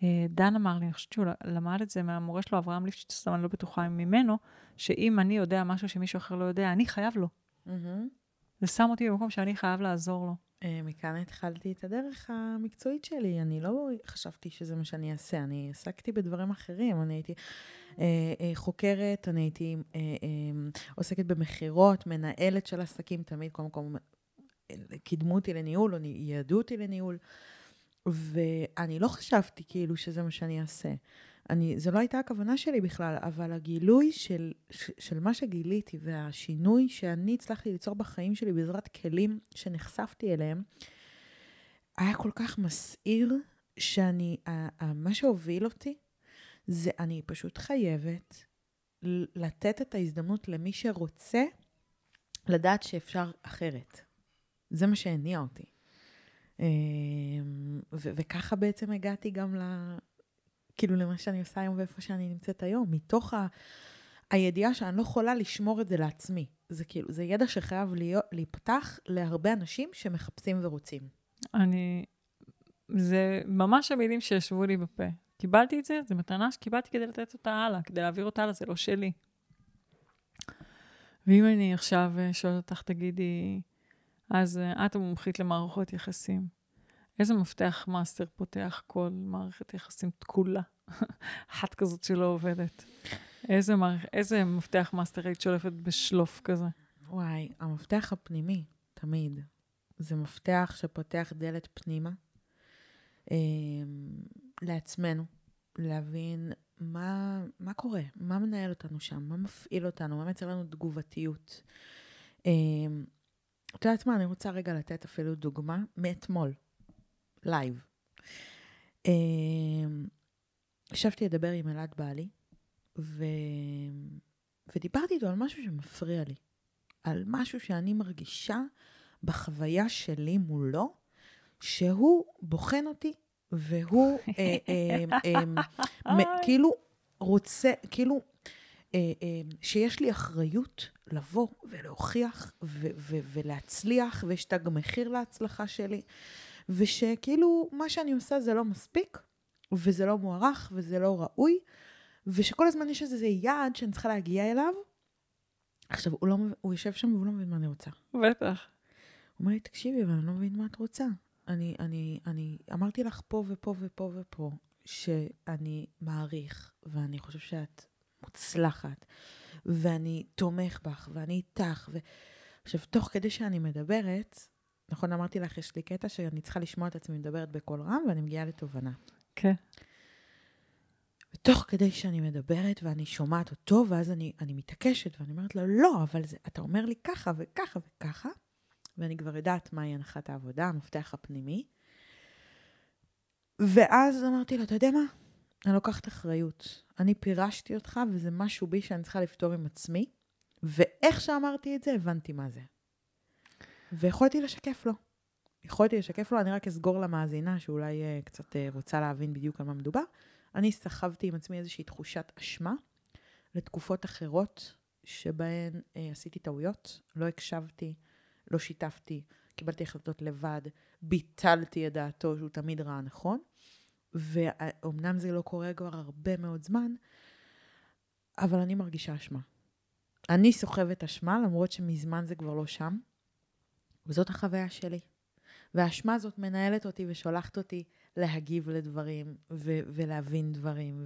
אה, דן אמר לי, אני חושבת שהוא למד את זה מהמורה שלו, אברהם ליפשיץ, אבל אני לא בטוחה ממנו, שאם אני יודע משהו שמישהו אחר לא יודע, אני חייב לו. זה שם אותי במקום שאני חייב לעזור לו. אה, מכאן התחלתי את הדרך המקצועית שלי. אני לא חשבתי שזה מה שאני אעשה, אני עסקתי בדברים אחרים. אני הייתי אה, אה, חוקרת, אני הייתי אה, עוסקת במכירות, מנהלת של עסקים, תמיד, קודם כל, קידמו אותי לניהול, או ייעדו אותי לניהול. ואני לא חשבתי כאילו שזה מה שאני אעשה. אני, זו לא הייתה הכוונה שלי בכלל, אבל הגילוי של, של מה שגיליתי והשינוי שאני הצלחתי ליצור בחיים שלי בעזרת כלים שנחשפתי אליהם, היה כל כך מסעיר, שאני, מה שהוביל אותי, זה אני פשוט חייבת לתת את ההזדמנות למי שרוצה לדעת שאפשר אחרת. זה מה שהניע אותי. אמ, ו- וככה בעצם הגעתי גם ל... כאילו למה שאני עושה היום ואיפה שאני נמצאת היום, מתוך ה... הידיעה שאני לא יכולה לשמור את זה לעצמי. זה כאילו, זה ידע שחייב להיות, להיפתח להרבה אנשים שמחפשים ורוצים. אני... זה ממש המילים שישבו לי בפה. קיבלתי את זה, זו מתנה שקיבלתי כדי לתת אותה הלאה, כדי להעביר אותה הלאה, זה לא שלי. ואם אני עכשיו אה, שואלת אותך, תגידי, אז uh, את המומחית למערכות יחסים. איזה מפתח master פותח כל מערכת יחסים תקולה? אחת כזאת שלא עובדת. איזה, מערכ... איזה מפתח master היית שולפת בשלוף כזה? וואי, המפתח הפנימי, תמיד. זה מפתח שפותח דלת פנימה אה, לעצמנו, להבין מה, מה קורה, מה מנהל אותנו שם, מה מפעיל אותנו, מה מייצר לנו תגובתיות. אה, את יודעת מה, אני רוצה רגע לתת אפילו דוגמה מאתמול, live. אמ, ישבתי לדבר עם אלעד בעלי, ו... ודיברתי איתו על משהו שמפריע לי, על משהו שאני מרגישה בחוויה שלי מולו, שהוא בוחן אותי, והוא אה, אה, אה, כאילו רוצה, כאילו אה, אה, שיש לי אחריות לבוא ולהוכיח ו- ו- ולהצליח, ויש תג מחיר להצלחה שלי, ושכאילו מה שאני עושה זה לא מספיק, וזה לא מוערך, וזה לא ראוי, ושכל הזמן יש איזה יעד שאני צריכה להגיע אליו. עכשיו, הוא, לא, הוא יושב שם והוא לא מבין מה אני רוצה. בטח. הוא אומר לי, תקשיבי, אבל אני לא מבין מה את רוצה. אני, אני, אני אמרתי לך פה ופה ופה ופה, שאני מעריך, ואני חושב שאת מוצלחת, ואני תומך בך, ואני איתך. ו... עכשיו, תוך כדי שאני מדברת, נכון, אמרתי לך, יש לי קטע שאני צריכה לשמוע את עצמי מדברת בקול רם, ואני מגיעה לתובנה. כן. ותוך כדי שאני מדברת ואני שומעת אותו, ואז אני, אני מתעקשת ואני אומרת לו, לא, אבל זה, אתה אומר לי ככה וככה וככה, ואני כבר יודעת מהי הנחת העבודה, המפתח הפנימי. ואז אמרתי לו, אתה יודע מה? אני לוקחת אחריות. אני פירשתי אותך, וזה משהו בי שאני צריכה לפתור עם עצמי, ואיך שאמרתי את זה, הבנתי מה זה. ויכולתי לשקף לו. יכולתי לשקף לו, אני רק אסגור למאזינה שאולי uh, קצת uh, רוצה להבין בדיוק על מה מדובר. אני סחבתי עם עצמי איזושהי תחושת אשמה לתקופות אחרות שבהן uh, עשיתי טעויות, לא הקשבתי, לא שיתפתי, קיבלתי החלטות לבד, ביטלתי את דעתו שהוא תמיד ראה נכון, ואומנם זה לא קורה כבר הרבה מאוד זמן, אבל אני מרגישה אשמה. אני סוחבת אשמה, למרות שמזמן זה כבר לא שם, וזאת החוויה שלי. והאשמה הזאת מנהלת אותי ושולחת אותי להגיב לדברים, ו- ולהבין דברים,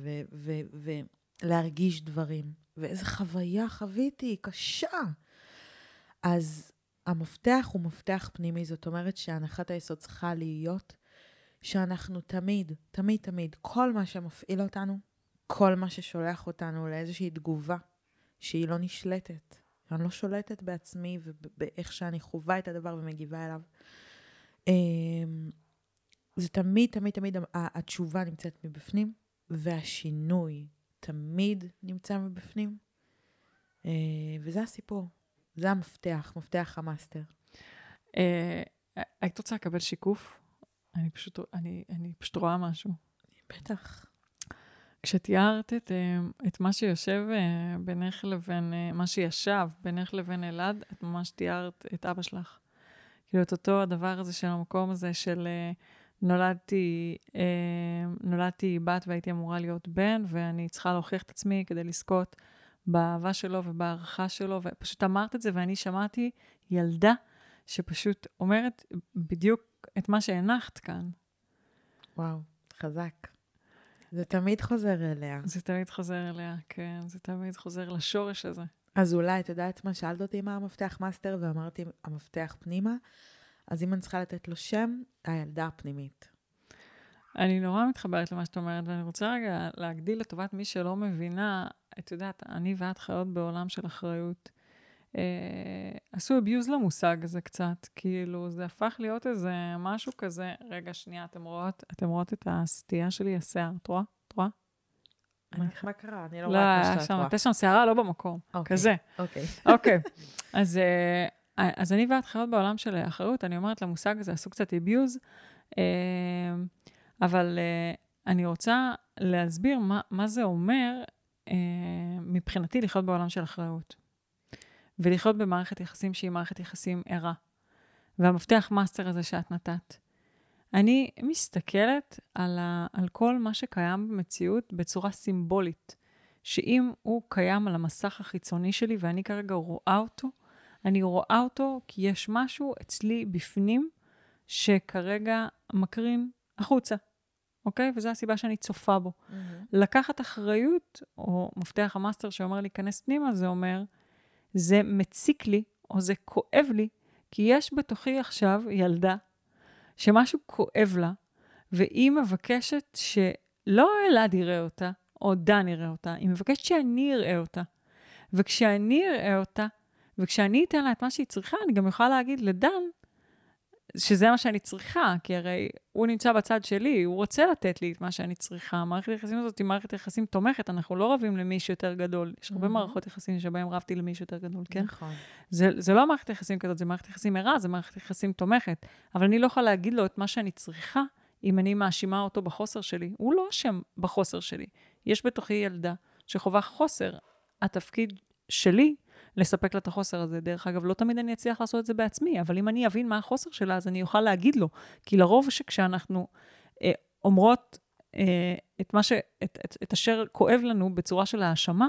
ולהרגיש דברים. ואיזה חוויה חוויתי, קשה. אז המפתח הוא מפתח פנימי, זאת אומרת שהנחת היסוד צריכה להיות שאנחנו תמיד, תמיד, תמיד, כל מה שמפעיל אותנו, כל מה ששולח אותנו לאיזושהי תגובה שהיא לא נשלטת, אני לא שולטת בעצמי ובאיך שאני חווה את הדבר ומגיבה אליו. אמ, זה תמיד, תמיד, תמיד התשובה נמצאת מבפנים, והשינוי תמיד נמצא מבפנים. אה, וזה הסיפור, זה המפתח, מפתח המאסטר. אה, היית רוצה לקבל שיקוף? אני פשוט, אני, אני פשוט רואה משהו. בטח. כשתיארת את, אה, את מה שיושב בינך לבין, מה שישב בינך לבין אלעד, את ממש תיארת את אבא שלך. כאילו, את אותו הדבר הזה של המקום הזה של נולדתי, נולדתי בת והייתי אמורה להיות בן, ואני צריכה להוכיח את עצמי כדי לזכות באהבה שלו ובהערכה שלו, ופשוט אמרת את זה, ואני שמעתי ילדה שפשוט אומרת בדיוק את מה שהנחת כאן. וואו, חזק. זה תמיד חוזר אליה. זה תמיד חוזר אליה, כן, זה תמיד חוזר לשורש הזה. אז אולי, את יודעת מה, שאלת אותי מה המפתח master, ואמרתי, המפתח פנימה, אז אם אני צריכה לתת לו שם, הילדה הפנימית. אני נורא מתחברת למה שאת אומרת, ואני רוצה רגע להגדיל לטובת מי שלא מבינה, את יודעת, אני ואת חיות בעולם של אחריות. אה, עשו abuse למושג הזה קצת, כאילו, זה הפך להיות איזה משהו כזה, רגע, שנייה, אתם רואות, אתם רואות את הסטייה שלי, השיער, את רואה? את רואה? מה קרה? אני לא רואה את מה שאת רואה. לא, הייתה שם שערה לא במקום, אוקיי, כזה. אוקיי. אוקיי. אז, אה, אז אני ואת חיות בעולם של אחריות, אני אומרת למושג הזה, עשו קצת abuse. אה, אבל אני רוצה להסביר מה, מה זה אומר מבחינתי לחיות בעולם של אחריות. ולחיות במערכת יחסים שהיא מערכת יחסים ערה. והמפתח master הזה שאת נתת. אני מסתכלת על, ה, על כל מה שקיים במציאות בצורה סימבולית. שאם הוא קיים על המסך החיצוני שלי ואני כרגע רואה אותו, אני רואה אותו כי יש משהו אצלי בפנים שכרגע מקרין החוצה, אוקיי? וזו הסיבה שאני צופה בו. Mm-hmm. לקחת אחריות, או מפתח המאסטר שאומר להיכנס פנימה, זה אומר, זה מציק לי, או זה כואב לי, כי יש בתוכי עכשיו ילדה שמשהו כואב לה, והיא מבקשת שלא אלעד יראה אותה, או דן יראה אותה, היא מבקשת שאני אראה אותה. וכשאני אראה אותה, וכשאני אתן לה את מה שהיא צריכה, אני גם יכולה להגיד לדן, שזה מה שאני צריכה, כי הרי הוא נמצא בצד שלי, הוא רוצה לתת לי את מה שאני צריכה. מערכת היחסים הזאת היא מערכת יחסים תומכת, אנחנו לא רבים למישהו יותר גדול. יש הרבה mm-hmm. מערכות יחסים שבהם רבתי למישהו יותר גדול, כן? נכון. זה, זה לא מערכת יחסים כזאת, זה מערכת יחסים ערה, זה מערכת יחסים תומכת. אבל אני לא יכולה להגיד לו את מה שאני צריכה, אם אני מאשימה אותו בחוסר שלי. הוא לא אשם בחוסר שלי. יש בתוכי ילדה שחווה חוסר. התפקיד שלי לספק לה את החוסר הזה. דרך אגב, לא תמיד אני אצליח לעשות את זה בעצמי, אבל אם אני אבין מה החוסר שלה, אז אני אוכל להגיד לו. כי לרוב שכשאנחנו אה, אומרות אה, את, מה ש, את, את, את אשר כואב לנו בצורה של האשמה,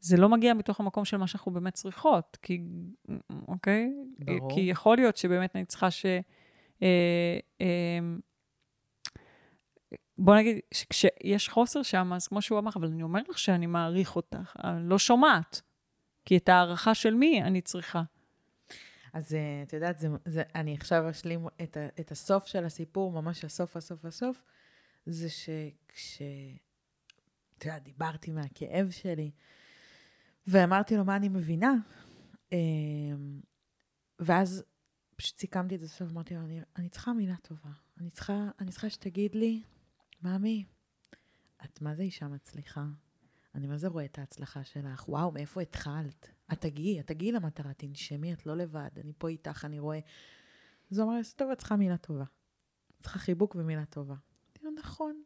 זה לא מגיע מתוך המקום של מה שאנחנו באמת צריכות. כי, אוקיי? ברור. כי יכול להיות שבאמת אני צריכה ש... אה, אה, בוא נגיד, שכשיש חוסר שם, אז כמו שהוא אמר, אבל אני אומר לך שאני מעריך אותך, אני לא שומעת. כי את הערכה של מי אני צריכה. אז אה, את יודעת, זה, זה, אני עכשיו אשלים את, את הסוף של הסיפור, ממש הסוף, הסוף, הסוף, זה שכש... אתה יודע, דיברתי מהכאב שלי, ואמרתי לו מה אני מבינה. אמ, ואז פשוט סיכמתי את זה בסוף, אמרתי לו, אני, אני צריכה מילה טובה. אני צריכה, אני צריכה שתגיד לי, ממי, את מה זה אישה מצליחה? אני מה זה רואה את ההצלחה שלך? וואו, מאיפה התחלת? את תגיעי, את תגיעי למטרה, תנשמי, את לא לבד, אני פה איתך, אני רואה. אז הוא אמר לי, טוב, את צריכה מילה טובה. צריכה חיבוק ומילה טובה. נכון,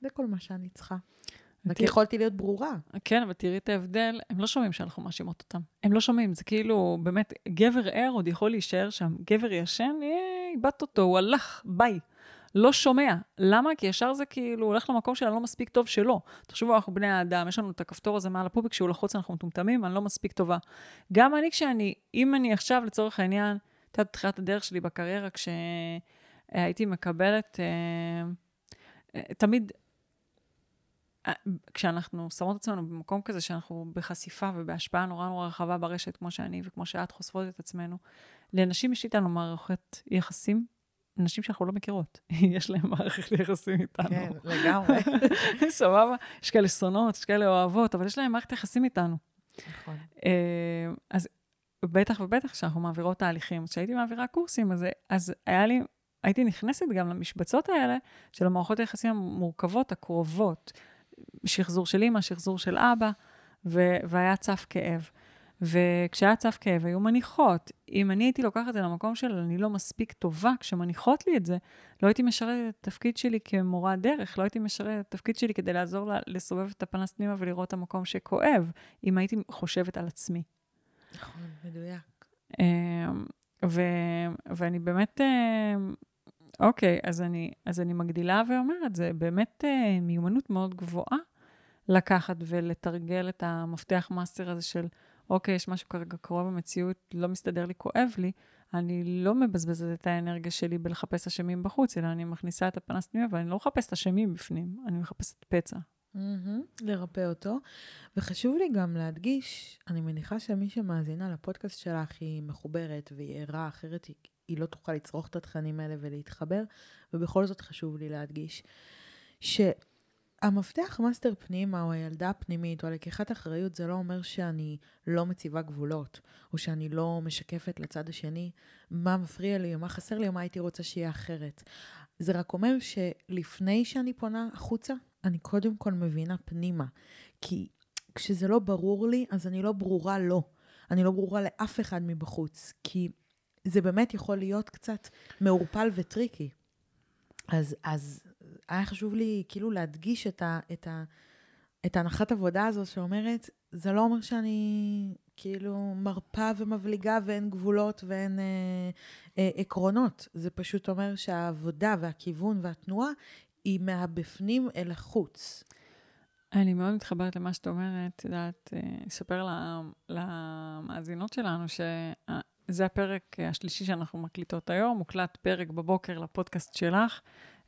זה כל מה שאני צריכה. רק יכולתי להיות ברורה. כן, אבל תראי את ההבדל, הם לא שומעים שאנחנו מאשימות אותם. הם לא שומעים, זה כאילו, באמת, גבר ער עוד יכול להישאר שם. גבר ישן, איבדת אותו, הוא הלך, ביי. לא שומע. למה? כי ישר זה כאילו הולך למקום של הלא מספיק טוב שלו. תחשבו, אנחנו בני האדם, יש לנו את הכפתור הזה מעל הפופיק, כשהוא לחוץ אנחנו מטומטמים, אני לא מספיק טובה. גם אני, כשאני, אם אני עכשיו, לצורך העניין, את יודעת, בתחילת הדרך שלי בקריירה, כשהייתי מקבלת, אה, אה, תמיד, אה, כשאנחנו שמות עצמנו במקום כזה שאנחנו בחשיפה ובהשפעה נורא נורא רחבה ברשת, כמו שאני וכמו שאת חושפות את עצמנו, לנשים יש איתנו מערכת יחסים נשים שאנחנו לא מכירות, יש להן מערכת יחסים איתנו. כן, לגמרי. סבבה? יש כאלה שונאות, יש כאלה אוהבות, אבל יש להן מערכת יחסים איתנו. נכון. אה, אז בטח ובטח כשאנחנו מעבירות תהליכים. כשהייתי מעבירה קורסים, אז, אז היה לי, הייתי נכנסת גם למשבצות האלה של המערכות היחסים המורכבות, הקרובות. שחזור של אימא, שחזור של אבא, ו- והיה צף כאב. וכשהיה צף כאב היו מניחות. אם אני הייתי לוקחת את זה למקום של אני לא מספיק טובה, כשמניחות לי את זה, לא הייתי משרת את התפקיד שלי כמורה דרך, לא הייתי משרת את התפקיד שלי כדי לעזור לה, לסובב את הפנס פנימה ולראות את המקום שכואב, אם הייתי חושבת על עצמי. נכון, מדויק. אמ, ו- ואני באמת, אמ, אוקיי, אז אני, אז אני מגדילה ואומרת, זה באמת אה, מיומנות מאוד גבוהה לקחת ולתרגל את המפתח master הזה של... אוקיי, יש משהו כרגע קרוב במציאות, לא מסתדר לי, כואב לי, אני לא מבזבזת את האנרגיה שלי בלחפש אשמים בחוץ, אלא אני מכניסה את הפנס פנימה, ואני לא מחפשת אשמים בפנים, אני מחפשת פצע. Mm-hmm, לרפא אותו. וחשוב לי גם להדגיש, אני מניחה שמי שמאזינה לפודקאסט שלך היא מחוברת והיא ערה, אחרת היא, היא לא תוכל לצרוך את התכנים האלה ולהתחבר, ובכל זאת חשוב לי להדגיש ש... המפתח master פנימה, או הילדה הפנימית, או הלקיחת אחריות, זה לא אומר שאני לא מציבה גבולות, או שאני לא משקפת לצד השני מה מפריע לי, או מה חסר לי, או מה הייתי רוצה שיהיה אחרת. זה רק אומר שלפני שאני פונה החוצה, אני קודם כל מבינה פנימה. כי כשזה לא ברור לי, אז אני לא ברורה לו. לא. אני לא ברורה לאף אחד מבחוץ. כי זה באמת יכול להיות קצת מעורפל וטריקי. אז, אז היה חשוב לי כאילו להדגיש את, ה, את, ה, את הנחת עבודה הזו שאומרת, זה לא אומר שאני כאילו מרפה ומבליגה ואין גבולות ואין אה, אה, עקרונות. זה פשוט אומר שהעבודה והכיוון והתנועה היא מהבפנים אל החוץ. אני מאוד מתחברת למה שאת אומרת. את יודעת, אה, אספר למאזינות שלנו שזה הפרק השלישי שאנחנו מקליטות היום, מוקלט פרק בבוקר לפודקאסט שלך.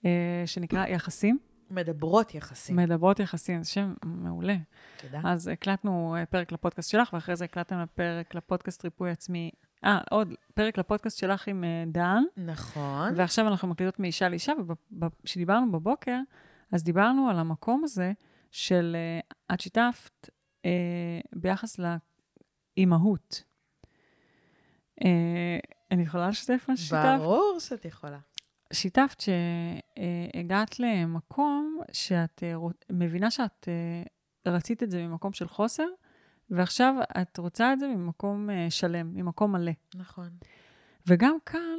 אה, שנקרא יחסים. מדברות יחסים. מדברות יחסים, זה שם מעולה. תודה. אז הקלטנו אה, פרק לפודקאסט שלך, ואחרי זה הקלטתם פרק לפודקאסט ריפוי עצמי. אה, עוד פרק לפודקאסט שלך עם אה, דן. נכון. ועכשיו אנחנו מקליטות מאישה לאישה, וכשדיברנו בבוקר, אז דיברנו על המקום הזה של את שיתפת אה, ביחס לאימהות. אה, אני יכולה לשתף מה ששיתפת? ברור שאת יכולה. שיתפת שהגעת למקום שאת אה, מבינה שאת אה, רצית את זה ממקום של חוסר, ועכשיו את רוצה את זה ממקום אה, שלם, ממקום מלא. נכון. וגם כאן,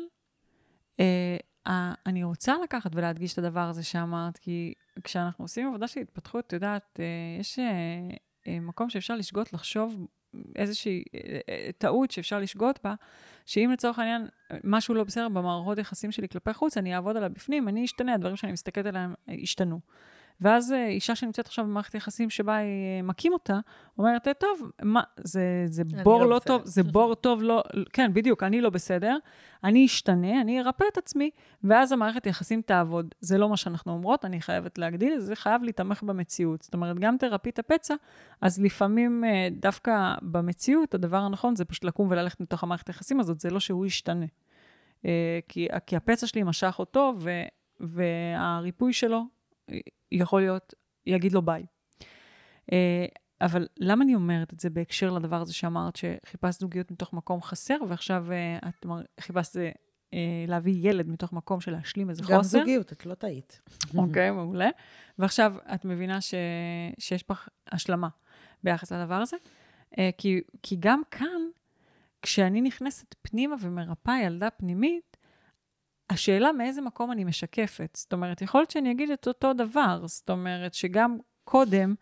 אני רוצה לקחת ולהדגיש את הדבר הזה שאמרת, כי כשאנחנו עושים עבודה של התפתחות, את יודעת, יש מקום שאפשר לשגות, לחשוב איזושהי טעות שאפשר לשגות בה, שאם לצורך העניין משהו לא בסדר במערכות יחסים שלי כלפי חוץ, אני אעבוד עליו בפנים, אני אשתנה, הדברים שאני מסתכלת עליהם ישתנו. ואז אה, אישה שנמצאת עכשיו במערכת יחסים שבה היא אה, מכים אותה, אומרת, אה, טוב, מה, זה, זה בור לא, לא טוב, זה בור טוב, לא, כן, בדיוק, אני לא בסדר, אני אשתנה, אני ארפא את עצמי, ואז המערכת יחסים תעבוד. זה לא מה שאנחנו אומרות, אני חייבת להגדיל, זה חייב להתמך במציאות. זאת אומרת, גם תרפי את הפצע, אז לפעמים דווקא במציאות, הדבר הנכון זה פשוט לקום וללכת מתוך המערכת היחסים הזאת, זה לא שהוא ישתנה. כי, כי הפצע שלי משך אותו, ו, והריפוי שלו יכול להיות, יגיד לו ביי. אה, אבל למה אני אומרת את זה בהקשר לדבר הזה שאמרת, שחיפשת זוגיות מתוך מקום חסר, ועכשיו אה, את חיפשת אה, להביא ילד מתוך מקום של להשלים איזה גם חוסר? גם זוגיות, את לא טעית. אוקיי, מעולה. ועכשיו את מבינה ש... שיש בך השלמה ביחס לדבר הזה? כי, כי גם כאן, כשאני נכנסת פנימה ומרפאה ילדה פנימית, השאלה מאיזה מקום אני משקפת. זאת אומרת, יכול להיות שאני אגיד את אותו דבר. זאת אומרת, שגם קודם,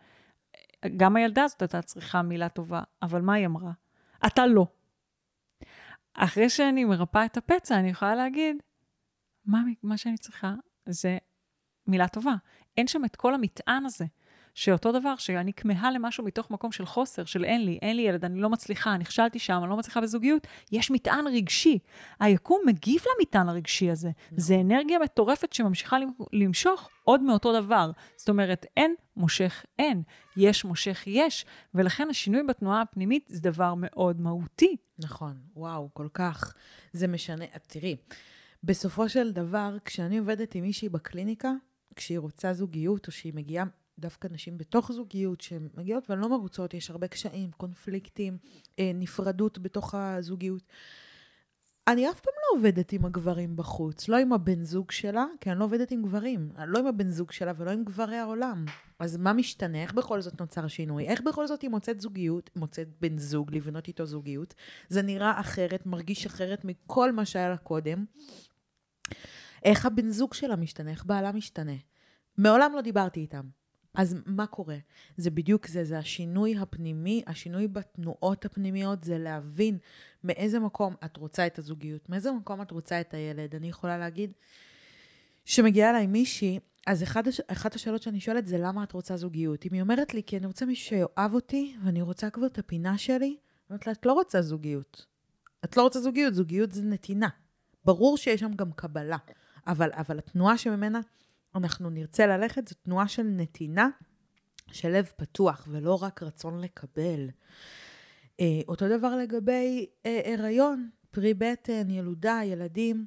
גם הילדה הזאת הייתה צריכה מילה טובה, אבל מה היא אמרה? אתה לא. אחרי שאני מרפאה את הפצע, אני יכולה להגיד, מה, מה שאני צריכה זה מילה טובה. אין שם את כל המטען הזה. שאותו דבר, שאני כמהה למשהו מתוך מקום של חוסר, של אין לי, אין לי ילד, אני לא מצליחה, נכשלתי שם, אני לא מצליחה בזוגיות, יש מטען רגשי. היקום מגיב למטען הרגשי הזה. נכון. זה אנרגיה מטורפת שממשיכה למשוך עוד מאותו דבר. זאת אומרת, אין מושך אין, יש מושך יש, ולכן השינוי בתנועה הפנימית זה דבר מאוד מהותי. נכון, וואו, כל כך. זה משנה, תראי, בסופו של דבר, כשאני עובדת עם מישהי בקליניקה, כשהיא רוצה זוגיות, או שהיא מגיעה דווקא נשים בתוך זוגיות שהן מגיעות והן לא מרוצות, יש הרבה קשיים, קונפליקטים, אה, נפרדות בתוך הזוגיות. אני אף פעם לא עובדת עם הגברים בחוץ, לא עם הבן זוג שלה, כי אני לא עובדת עם גברים, לא עם הבן זוג שלה ולא עם גברי העולם. אז מה משתנה? איך בכל זאת נוצר שינוי? איך בכל זאת היא מוצאת זוגיות, מוצאת בן זוג, לבנות איתו זוגיות? זה נראה אחרת, מרגיש אחרת מכל מה שהיה לה קודם. איך הבן זוג שלה משתנה? איך בעלה משתנה? מעולם לא דיברתי איתם. אז מה קורה? זה בדיוק זה, זה השינוי הפנימי, השינוי בתנועות הפנימיות, זה להבין מאיזה מקום את רוצה את הזוגיות, מאיזה מקום את רוצה את הילד. אני יכולה להגיד שמגיעה אליי מישהי, אז אחד, הש... אחת השאלות שאני שואלת זה למה את רוצה זוגיות? אם היא אומרת לי, כי אני רוצה מישהו שיאהב אותי, ואני רוצה כבר את הפינה שלי, אני אומרת לה, את לא רוצה זוגיות. את לא רוצה זוגיות, זוגיות זה נתינה. ברור שיש שם גם קבלה, אבל, אבל התנועה שממנה אנחנו נרצה ללכת, זו תנועה של נתינה, של לב פתוח, ולא רק רצון לקבל. אה, אותו דבר לגבי אה, הריון, פרי בטן, ילודה, ילדים.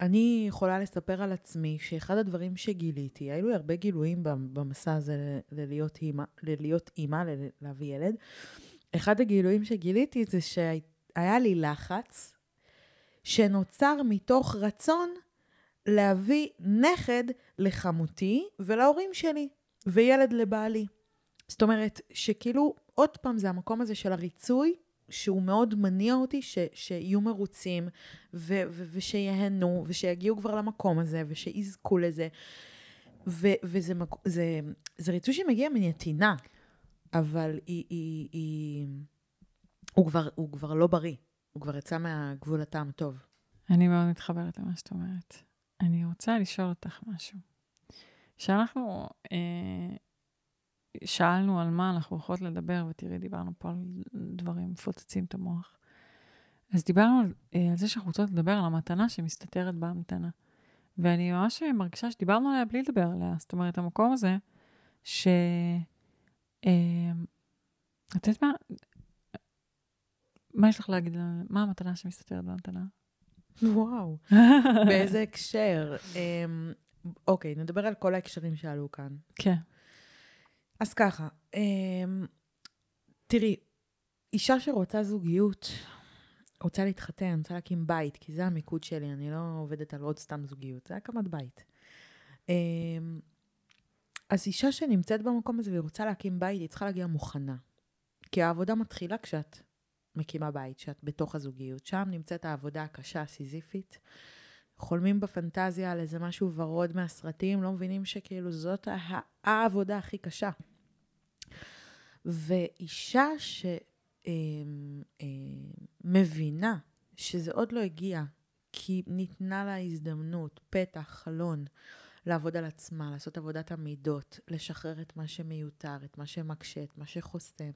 אני יכולה לספר על עצמי שאחד הדברים שגיליתי, היו לי הרבה גילויים במסע הזה ללהיות אימא, ללהיות אימא, להביא ילד. אחד הגילויים שגיליתי זה שהיה לי לחץ שנוצר מתוך רצון להביא נכד לחמותי ולהורים שלי, וילד לבעלי. זאת אומרת, שכאילו, עוד פעם, זה המקום הזה של הריצוי, שהוא מאוד מניע אותי, ש, שיהיו מרוצים, ו, ו, ושיהנו, ושיגיעו כבר למקום הזה, ושיזכו לזה. ו, וזה זה, זה ריצוי שמגיע מנתינה, אבל היא, היא, היא, הוא, כבר, הוא כבר לא בריא, הוא כבר יצא מהגבול הטעם טוב. אני מאוד מתחברת למה שאת אומרת. אני רוצה לשאול אותך משהו. כשאנחנו אה, שאלנו על מה אנחנו הולכות לדבר, ותראי, דיברנו פה על דברים מפוצצים את המוח. אז דיברנו על, אה, על זה שאנחנו רוצות לדבר על המתנה שמסתתרת בהמתנה. ואני ממש מרגישה שדיברנו עליה בלי לדבר עליה. זאת אומרת, המקום הזה, ש... אה, את יודעת מה? מה יש לך להגיד? מה המתנה שמסתתרת בהמתנה? וואו, באיזה הקשר. אמ, אוקיי, נדבר על כל ההקשרים שעלו כאן. כן. אז ככה, אמ, תראי, אישה שרוצה זוגיות, רוצה להתחתן, רוצה להקים בית, כי זה המיקוד שלי, אני לא עובדת על עוד סתם זוגיות, זה הקמת בית. אמ, אז אישה שנמצאת במקום הזה והיא רוצה להקים בית, היא צריכה להגיע מוכנה. כי העבודה מתחילה כשאת מקימה בית, שאת בתוך הזוגיות. שם נמצאת העבודה הקשה, הסיזיפית. חולמים בפנטזיה על איזה משהו ורוד מהסרטים, לא מבינים שכאילו זאת העבודה הכי קשה. ואישה שמבינה אמ, אה, שזה עוד לא הגיע, כי ניתנה לה הזדמנות, פתח, חלון, לעבוד על עצמה, לעשות עבודת המידות, לשחרר את מה שמיותר, את מה שמקשה, את מה שחוסם,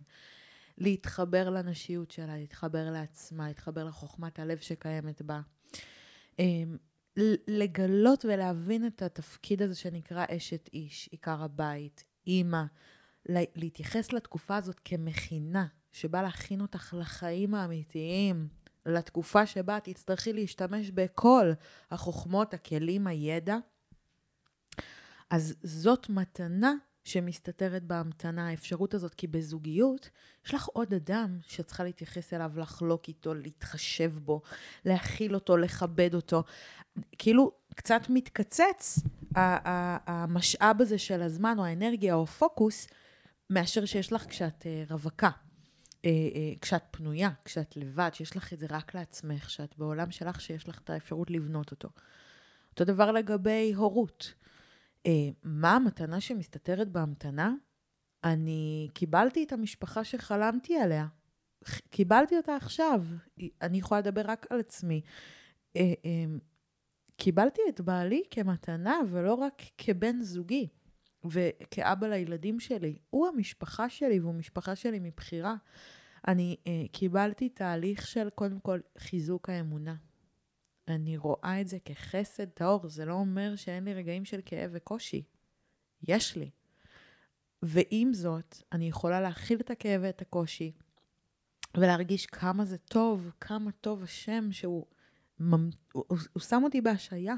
להתחבר לנשיות שלה, להתחבר לעצמה, להתחבר לחוכמת הלב שקיימת בה. אמ, לגלות ולהבין את התפקיד הזה שנקרא אשת איש, עיקר הבית, אימא, להתייחס לתקופה הזאת כמכינה, שבא להכין אותך לחיים האמיתיים, לתקופה שבה תצטרכי להשתמש בכל החוכמות, הכלים, הידע. אז זאת מתנה שמסתתרת בהמתנה, האפשרות הזאת, כי בזוגיות יש לך עוד אדם שצריכה להתייחס אליו, לחלוק איתו, להתחשב בו, להכיל אותו, לכבד אותו. כאילו, קצת מתקצץ המשאב הזה של הזמן או האנרגיה או הפוקוס, מאשר שיש לך כשאת אה, רווקה. אה, אה, כשאת פנויה, כשאת לבד, שיש לך את זה רק לעצמך, שאת בעולם שלך, שיש לך את האפשרות לבנות אותו. אותו דבר לגבי הורות. אה, מה המתנה שמסתתרת בהמתנה? אני קיבלתי את המשפחה שחלמתי עליה. קיבלתי אותה עכשיו. אני יכולה לדבר רק על עצמי. אה, אה, קיבלתי את בעלי כמתנה ולא רק כבן זוגי וכאבא לילדים שלי. הוא המשפחה שלי והוא משפחה שלי מבחירה. אני קיבלתי תהליך של קודם כל חיזוק האמונה. אני רואה את זה כחסד טהור, זה לא אומר שאין לי רגעים של כאב וקושי. יש לי. ועם זאת, אני יכולה להכיל את הכאב ואת הקושי, ולהרגיש כמה זה טוב, כמה טוב השם שהוא הוא, הוא, הוא שם אותי בהשעיה.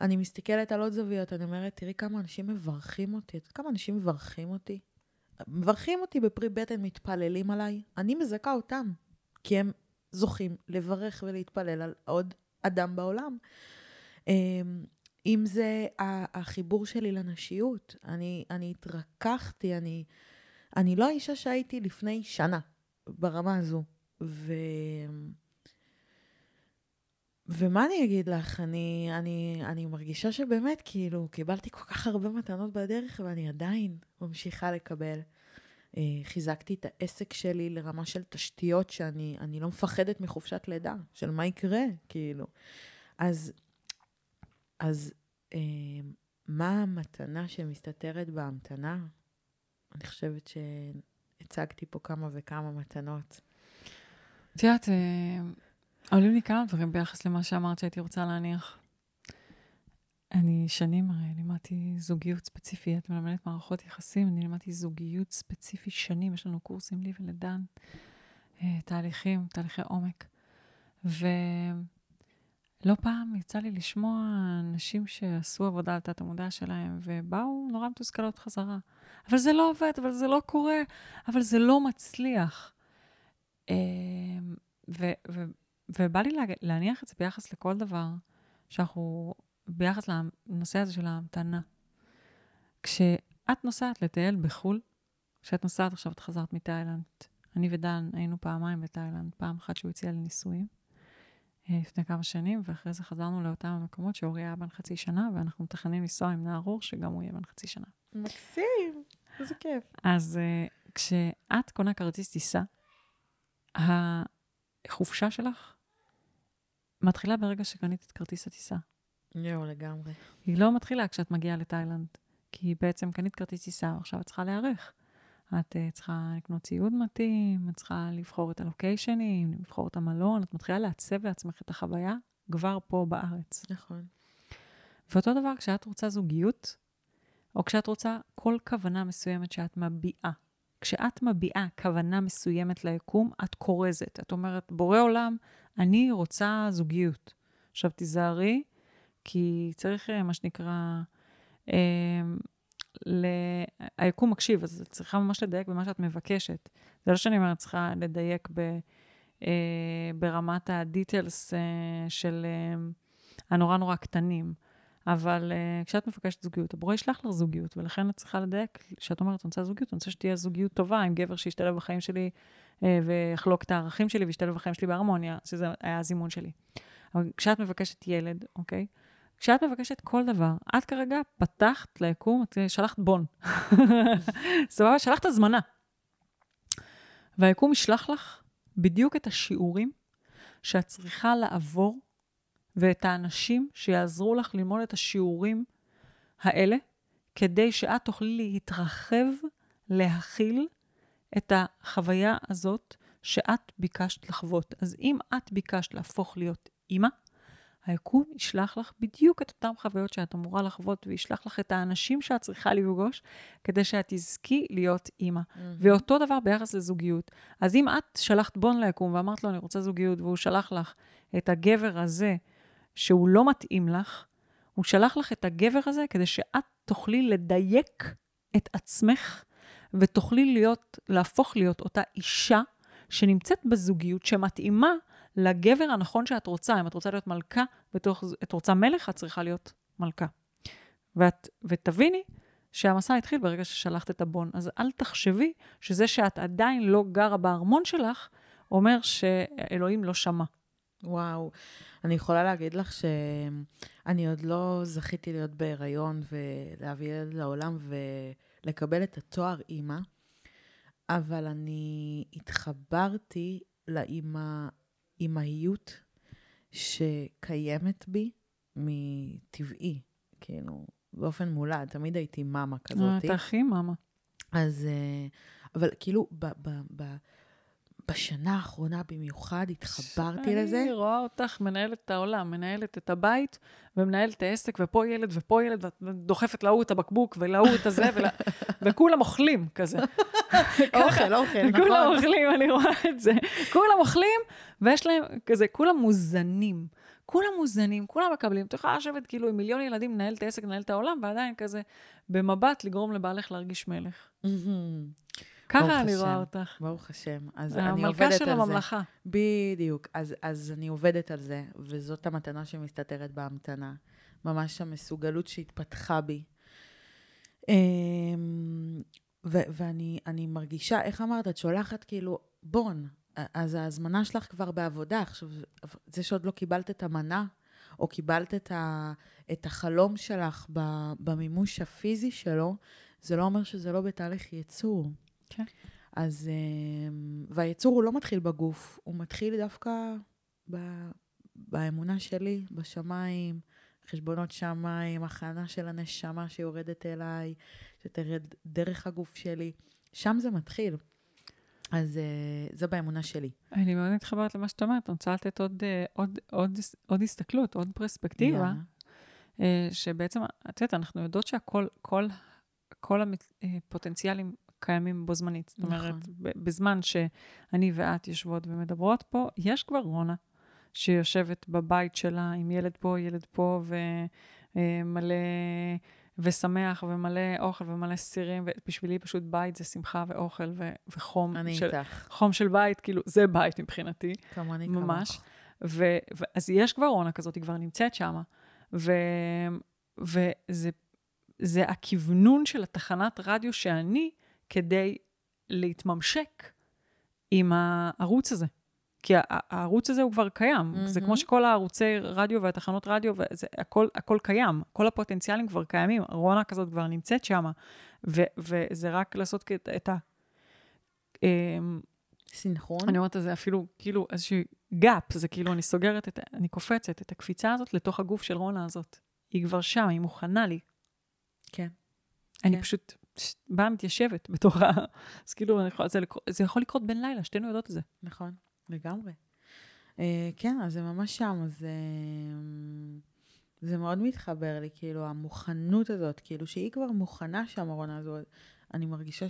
אני מסתכלת על עוד זוויות, אני אומרת, תראי כמה אנשים מברכים אותי, כמה אנשים מברכים אותי. מברכים אותי בפרי בטן, מתפללים עליי, אני מזכה אותם, כי הם זוכים לברך ולהתפלל על עוד אדם בעולם. אמ, אם זה החיבור שלי לנשיות, אני, אני התרככתי, אני, אני לא האישה שהייתי לפני שנה ברמה הזו. ו... ומה אני אגיד לך, אני, אני, אני מרגישה שבאמת, כאילו, קיבלתי כל כך הרבה מתנות בדרך, ואני עדיין ממשיכה לקבל. אה, חיזקתי את העסק שלי לרמה של תשתיות שאני לא מפחדת מחופשת לידה, של מה יקרה, כאילו. אז, אז אה, מה המתנה שמסתתרת בהמתנה? אני חושבת שהצגתי פה כמה וכמה מתנות. את יודעת, אה, עולים לי כמה דברים ביחס למה שאמרת שהייתי רוצה להניח. אני שנים הרי לימדתי זוגיות ספציפי, את מלמדת מערכות יחסים, אני לימדתי זוגיות ספציפי שנים, יש לנו קורסים לי ולדן, אה, תהליכים, תהליכי עומק. ולא פעם יצא לי לשמוע אנשים שעשו עבודה על תת המודע שלהם, ובאו נורא מתוסכלות חזרה. אבל זה לא עובד, אבל זה לא קורה, אבל זה לא מצליח. אה, ובא לי להניח את זה ביחס לכל דבר שאנחנו ביחס לנושא הזה של ההמתנה. כשאת נוסעת לטייל בחו"ל, כשאת נוסעת עכשיו, את חזרת מתאילנד, אני ודן היינו פעמיים בתאילנד, פעם אחת שהוא הציע לי נישואים, אה, לפני כמה שנים, ואחרי זה חזרנו לאותם המקומות שאורי היה בן חצי שנה, ואנחנו מתכננים לנסוע עם נער אור, שגם הוא יהיה בן חצי שנה. מקסים, איזה כיף. אז uh, כשאת קונה כרטיס טיסה, החופשה שלך מתחילה ברגע שקנית את כרטיס הטיסה. יואו, לגמרי. היא לא מתחילה כשאת מגיעה לתאילנד, כי בעצם קנית כרטיס טיסה, ועכשיו את צריכה להיערך. את uh, צריכה לקנות ציוד מתאים, את צריכה לבחור את הלוקיישנים, לבחור את המלון, את מתחילה לעצב לעצמך את החוויה כבר פה בארץ. נכון. ואותו דבר כשאת רוצה זוגיות, או כשאת רוצה כל כוונה מסוימת שאת מביעה. כשאת מביעה כוונה מסוימת ליקום, את כורזת. את אומרת, בורא עולם, אני רוצה זוגיות. עכשיו תיזהרי, כי צריך, אה, מה שנקרא, אה, ל... היקום מקשיב, אז את צריכה ממש לדייק במה שאת מבקשת. זה לא שאני אומרת, צריכה לדייק ב, אה, ברמת הדיטלס של הנורא נורא קטנים. אבל כשאת מבקשת זוגיות, הבורא ישלח לך זוגיות, ולכן את צריכה לדייק, כשאת אומרת, אני רוצה זוגיות, אני רוצה שתהיה זוגיות טובה עם גבר שישתלב בחיים שלי ויחלוק את הערכים שלי וישתלב בחיים שלי בהרמוניה, שזה היה הזימון שלי. אבל כשאת מבקשת ילד, אוקיי? כשאת מבקשת כל דבר, את כרגע פתחת ליקום, את שלחת בון. סבבה? שלחת הזמנה. והיקום ישלח לך בדיוק את השיעורים שאת צריכה לעבור, ואת האנשים שיעזרו לך ללמוד את השיעורים האלה, כדי שאת תוכלי להתרחב, להכיל את החוויה הזאת שאת ביקשת לחוות. אז אם את ביקשת להפוך להיות אימא, היקום ישלח לך בדיוק את אותן חוויות שאת אמורה לחוות, וישלח לך את האנשים שאת צריכה לפגוש, כדי שאת תזכי להיות אימא. Mm-hmm. ואותו דבר ביחס לזוגיות. אז אם את שלחת בון ליקום ואמרת לו, אני רוצה זוגיות, והוא שלח לך את הגבר הזה, שהוא לא מתאים לך, הוא שלח לך את הגבר הזה כדי שאת תוכלי לדייק את עצמך, ותוכלי להיות, להפוך להיות אותה אישה שנמצאת בזוגיות שמתאימה לגבר הנכון שאת רוצה. אם את רוצה להיות מלכה, בתוך, את רוצה מלך, את צריכה להיות מלכה. ואת, ותביני שהמסע התחיל ברגע ששלחת את הבון. אז אל תחשבי שזה שאת עדיין לא גרה בארמון שלך, אומר שאלוהים לא שמע. וואו, אני יכולה להגיד לך שאני עוד לא זכיתי להיות בהיריון ולהביא ילד לעולם ולקבל את התואר אימא, אבל אני התחברתי לאימהיות שקיימת בי מטבעי, כאילו, באופן מולד, תמיד הייתי מאמה כזאת. אתה הכי מאמה. אז, אה, אבל כאילו, ב, ב, ב, בשנה האחרונה במיוחד התחברתי לזה. אני רואה אותך מנהלת את העולם, מנהלת את הבית ומנהלת את העסק, ופה ילד ופה ילד, ואת דוחפת להוא את הבקבוק ולהוא את הזה, ולה... וכולם אוכלים כזה. אוכל, אוכל, נכון. כולם אוכלים, אני רואה את זה. כולם אוכלים, ויש להם כזה, כולם מוזנים. כולם מוזנים, כולם מקבלים. את יכולה לשבת כאילו עם מיליון ילדים, לנהל את העסק, לנהל את העולם, ועדיין כזה במבט לגרום לבעלך להרגיש מלך. ככה אני רואה אותך. ברוך השם. אז אני עובדת על זה. המלכה של הממלכה. בדיוק. אז, אז אני עובדת על זה, וזאת המתנה שמסתתרת בהמתנה. ממש המסוגלות שהתפתחה בי. אמ, ו- ואני מרגישה, איך אמרת, את שולחת כאילו, בון, אז ההזמנה שלך כבר בעבודה. עכשיו, זה שעוד לא קיבלת את המנה, או קיבלת את, ה, את החלום שלך במימוש הפיזי שלו, זה לא אומר שזה לא בתהליך ייצור. כן. אז, אמ, והייצור הוא לא מתחיל בגוף, הוא מתחיל דווקא ב, באמונה שלי, בשמיים, חשבונות שמיים, הכנה של הנשמה שיורדת אליי, שתרד דרך הגוף שלי. שם זה מתחיל. אז uh, זה באמונה שלי. אני מאוד מתחברת למה שאת אומרת, אני רוצה לתת עוד, uh, עוד, עוד, עוד הסתכלות, עוד פרספקטיבה, yeah. uh, שבעצם, את יודעת, אנחנו יודעות שהכל, כל, כל הפוטנציאלים קיימים בו זמנית. זאת אומרת, נכון. בזמן שאני ואת יושבות ומדברות פה, יש כבר רונה שיושבת בבית שלה עם ילד פה, ילד פה, ומלא... ושמח ומלא אוכל ומלא סירים, ובשבילי פשוט בית זה שמחה ואוכל ו- וחום. אני של, איתך. חום של בית, כאילו, זה בית מבחינתי. כמוני כמוך. ממש. ו- ו- אז יש כבר רונה כזאת, היא כבר נמצאת שם. וזה זה הכוונון של התחנת רדיו שאני, כדי להתממשק עם הערוץ הזה. כי הערוץ הזה הוא כבר קיים. Mm-hmm. זה כמו שכל הערוצי רדיו והתחנות רדיו, וזה, הכל, הכל קיים. כל הפוטנציאלים כבר קיימים. רונה כזאת כבר נמצאת שם, וזה רק לעשות את, את ה... אמ, סינכרון? אני אומרת, זה אפילו כאילו איזשהו גאפ, זה כאילו אני סוגרת, את, אני קופצת את הקפיצה הזאת לתוך הגוף של רונה הזאת. היא כבר שם, היא מוכנה לי. כן. אני כן. פשוט באה מתיישבת בתוך ה... אז כאילו, זה, זה יכול לקרות בן לילה, שתינו יודעות את זה. נכון. לגמרי. Uh, כן, אז זה ממש שם, אז uh, זה מאוד מתחבר לי, כאילו, המוכנות הזאת, כאילו, שהיא כבר מוכנה שם, רונה הזאת, אני מרגישה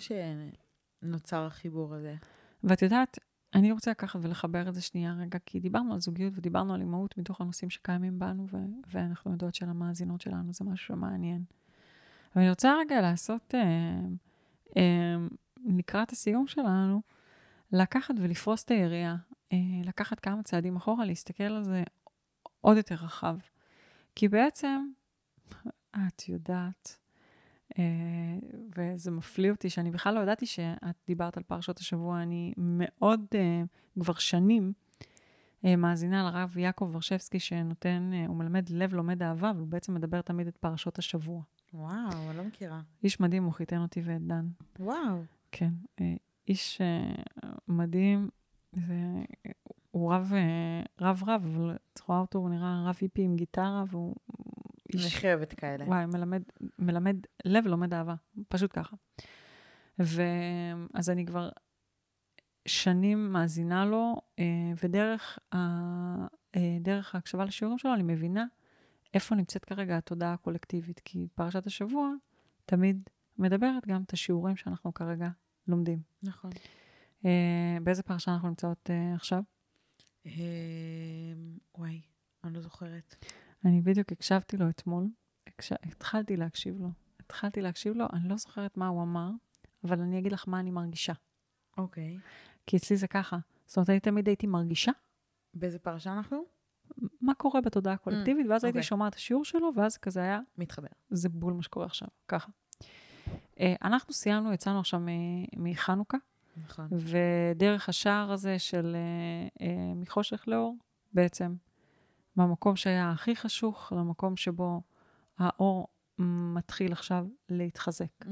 שנוצר החיבור הזה. ואת יודעת, אני רוצה לקחת ולחבר את זה שנייה רגע, כי דיברנו על זוגיות ודיברנו על אימהות מתוך הנושאים שקיימים בנו, ו- ואנחנו יודעות שלמאזינות שלנו זה משהו מעניין. אבל אני רוצה רגע לעשות, אה, אה, לקראת הסיום שלנו, לקחת ולפרוס את היריעה, אה, לקחת כמה צעדים אחורה, להסתכל על זה עוד יותר רחב. כי בעצם, את יודעת, אה, וזה מפליא אותי שאני בכלל לא ידעתי שאת דיברת על פרשות השבוע. אני מאוד, אה, כבר שנים, מאזינה לרב יעקב ורשבסקי, שנותן, הוא מלמד לב לומד אהבה, והוא בעצם מדבר תמיד את פרשות השבוע. וואו, אני לא מכירה. איש מדהים, הוא חיתן אותי ואת דן. וואו. כן. איש מדהים, זה, הוא רב, רב רב, אבל את רואה אותו, הוא נראה רב היפי עם גיטרה, והוא איש... נחרבת כאלה. וואי, מלמד, מלמד לב, לומד אהבה, פשוט ככה. ואז אני כבר שנים מאזינה לו, ודרך ה... דרך ההקשבה לשיעורים שלו, אני מבינה איפה נמצאת כרגע התודעה הקולקטיבית, כי פרשת השבוע תמיד מדברת גם את השיעורים שאנחנו כרגע לומדים. נכון. Uh, באיזה פרשה אנחנו נמצאות uh, עכשיו? Uh, וואי, אני לא זוכרת. אני בדיוק הקשבתי לו אתמול, הקש... התחלתי להקשיב לו התחלתי להקשיב לו, אני לא זוכרת מה הוא אמר, אבל אני אגיד לך מה אני מרגישה. אוקיי. כי אצלי זה ככה. זאת אומרת, אני תמיד הייתי מרגישה באיזה פרשה אנחנו? מה קורה בתודעה הקולקטיבית, ואז הייתי אוקיי. שומעת את השיעור שלו, ואז כזה היה, מתחבר. זה בול מה שקורה עכשיו, ככה. אה, אנחנו סיימנו, יצאנו עכשיו מחנוכה, נכון. ודרך השער הזה של אה, אה, מחושך לאור, בעצם, מהמקום שהיה הכי חשוך למקום שבו האור מתחיל עכשיו להתחזק.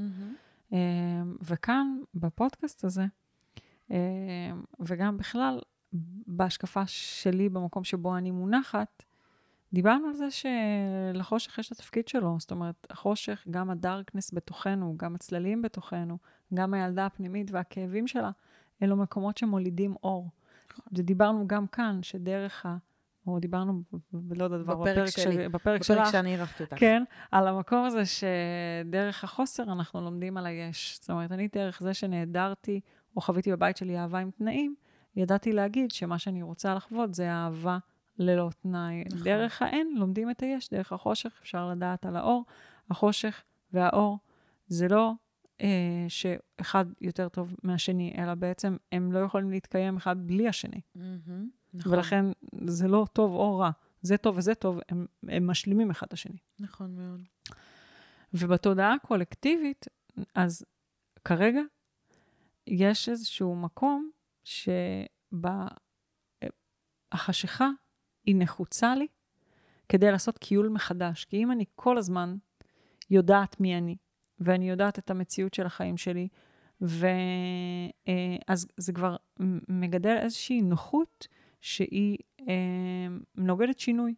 אה, וכאן, בפודקאסט הזה, וגם בכלל, בהשקפה שלי, במקום שבו אני מונחת, דיברנו על זה שלחושך יש את התפקיד שלו. זאת אומרת, החושך, גם הדארקנס בתוכנו, גם הצללים בתוכנו, גם הילדה הפנימית והכאבים שלה, אלו מקומות שמולידים אור. ודיברנו גם כאן, שדרך ה... או דיברנו, לא יודעת, בפרק בפרק, שלי. של, בפרק בפרק שלך, שאני אירחתי אותך. כן, על המקום הזה שדרך החוסר אנחנו לומדים על היש. זאת אומרת, אני דרך זה שנעדרתי, או חוויתי בבית שלי אהבה עם תנאים, ידעתי להגיד שמה שאני רוצה לחוות זה אהבה ללא תנאי. נכון. דרך האין לומדים את היש, דרך החושך אפשר לדעת על האור. החושך והאור זה לא אה, שאחד יותר טוב מהשני, אלא בעצם הם לא יכולים להתקיים אחד בלי השני. מהמם. נכון. ולכן זה לא טוב או רע. זה טוב וזה טוב, הם, הם משלימים אחד את השני. נכון מאוד. ובתודעה הקולקטיבית, אז כרגע יש איזשהו מקום שהחשיכה היא נחוצה לי כדי לעשות קיול מחדש. כי אם אני כל הזמן יודעת מי אני, ואני יודעת את המציאות של החיים שלי, ואז זה כבר מגדל איזושהי נוחות שהיא אה, נוגדת שינוי.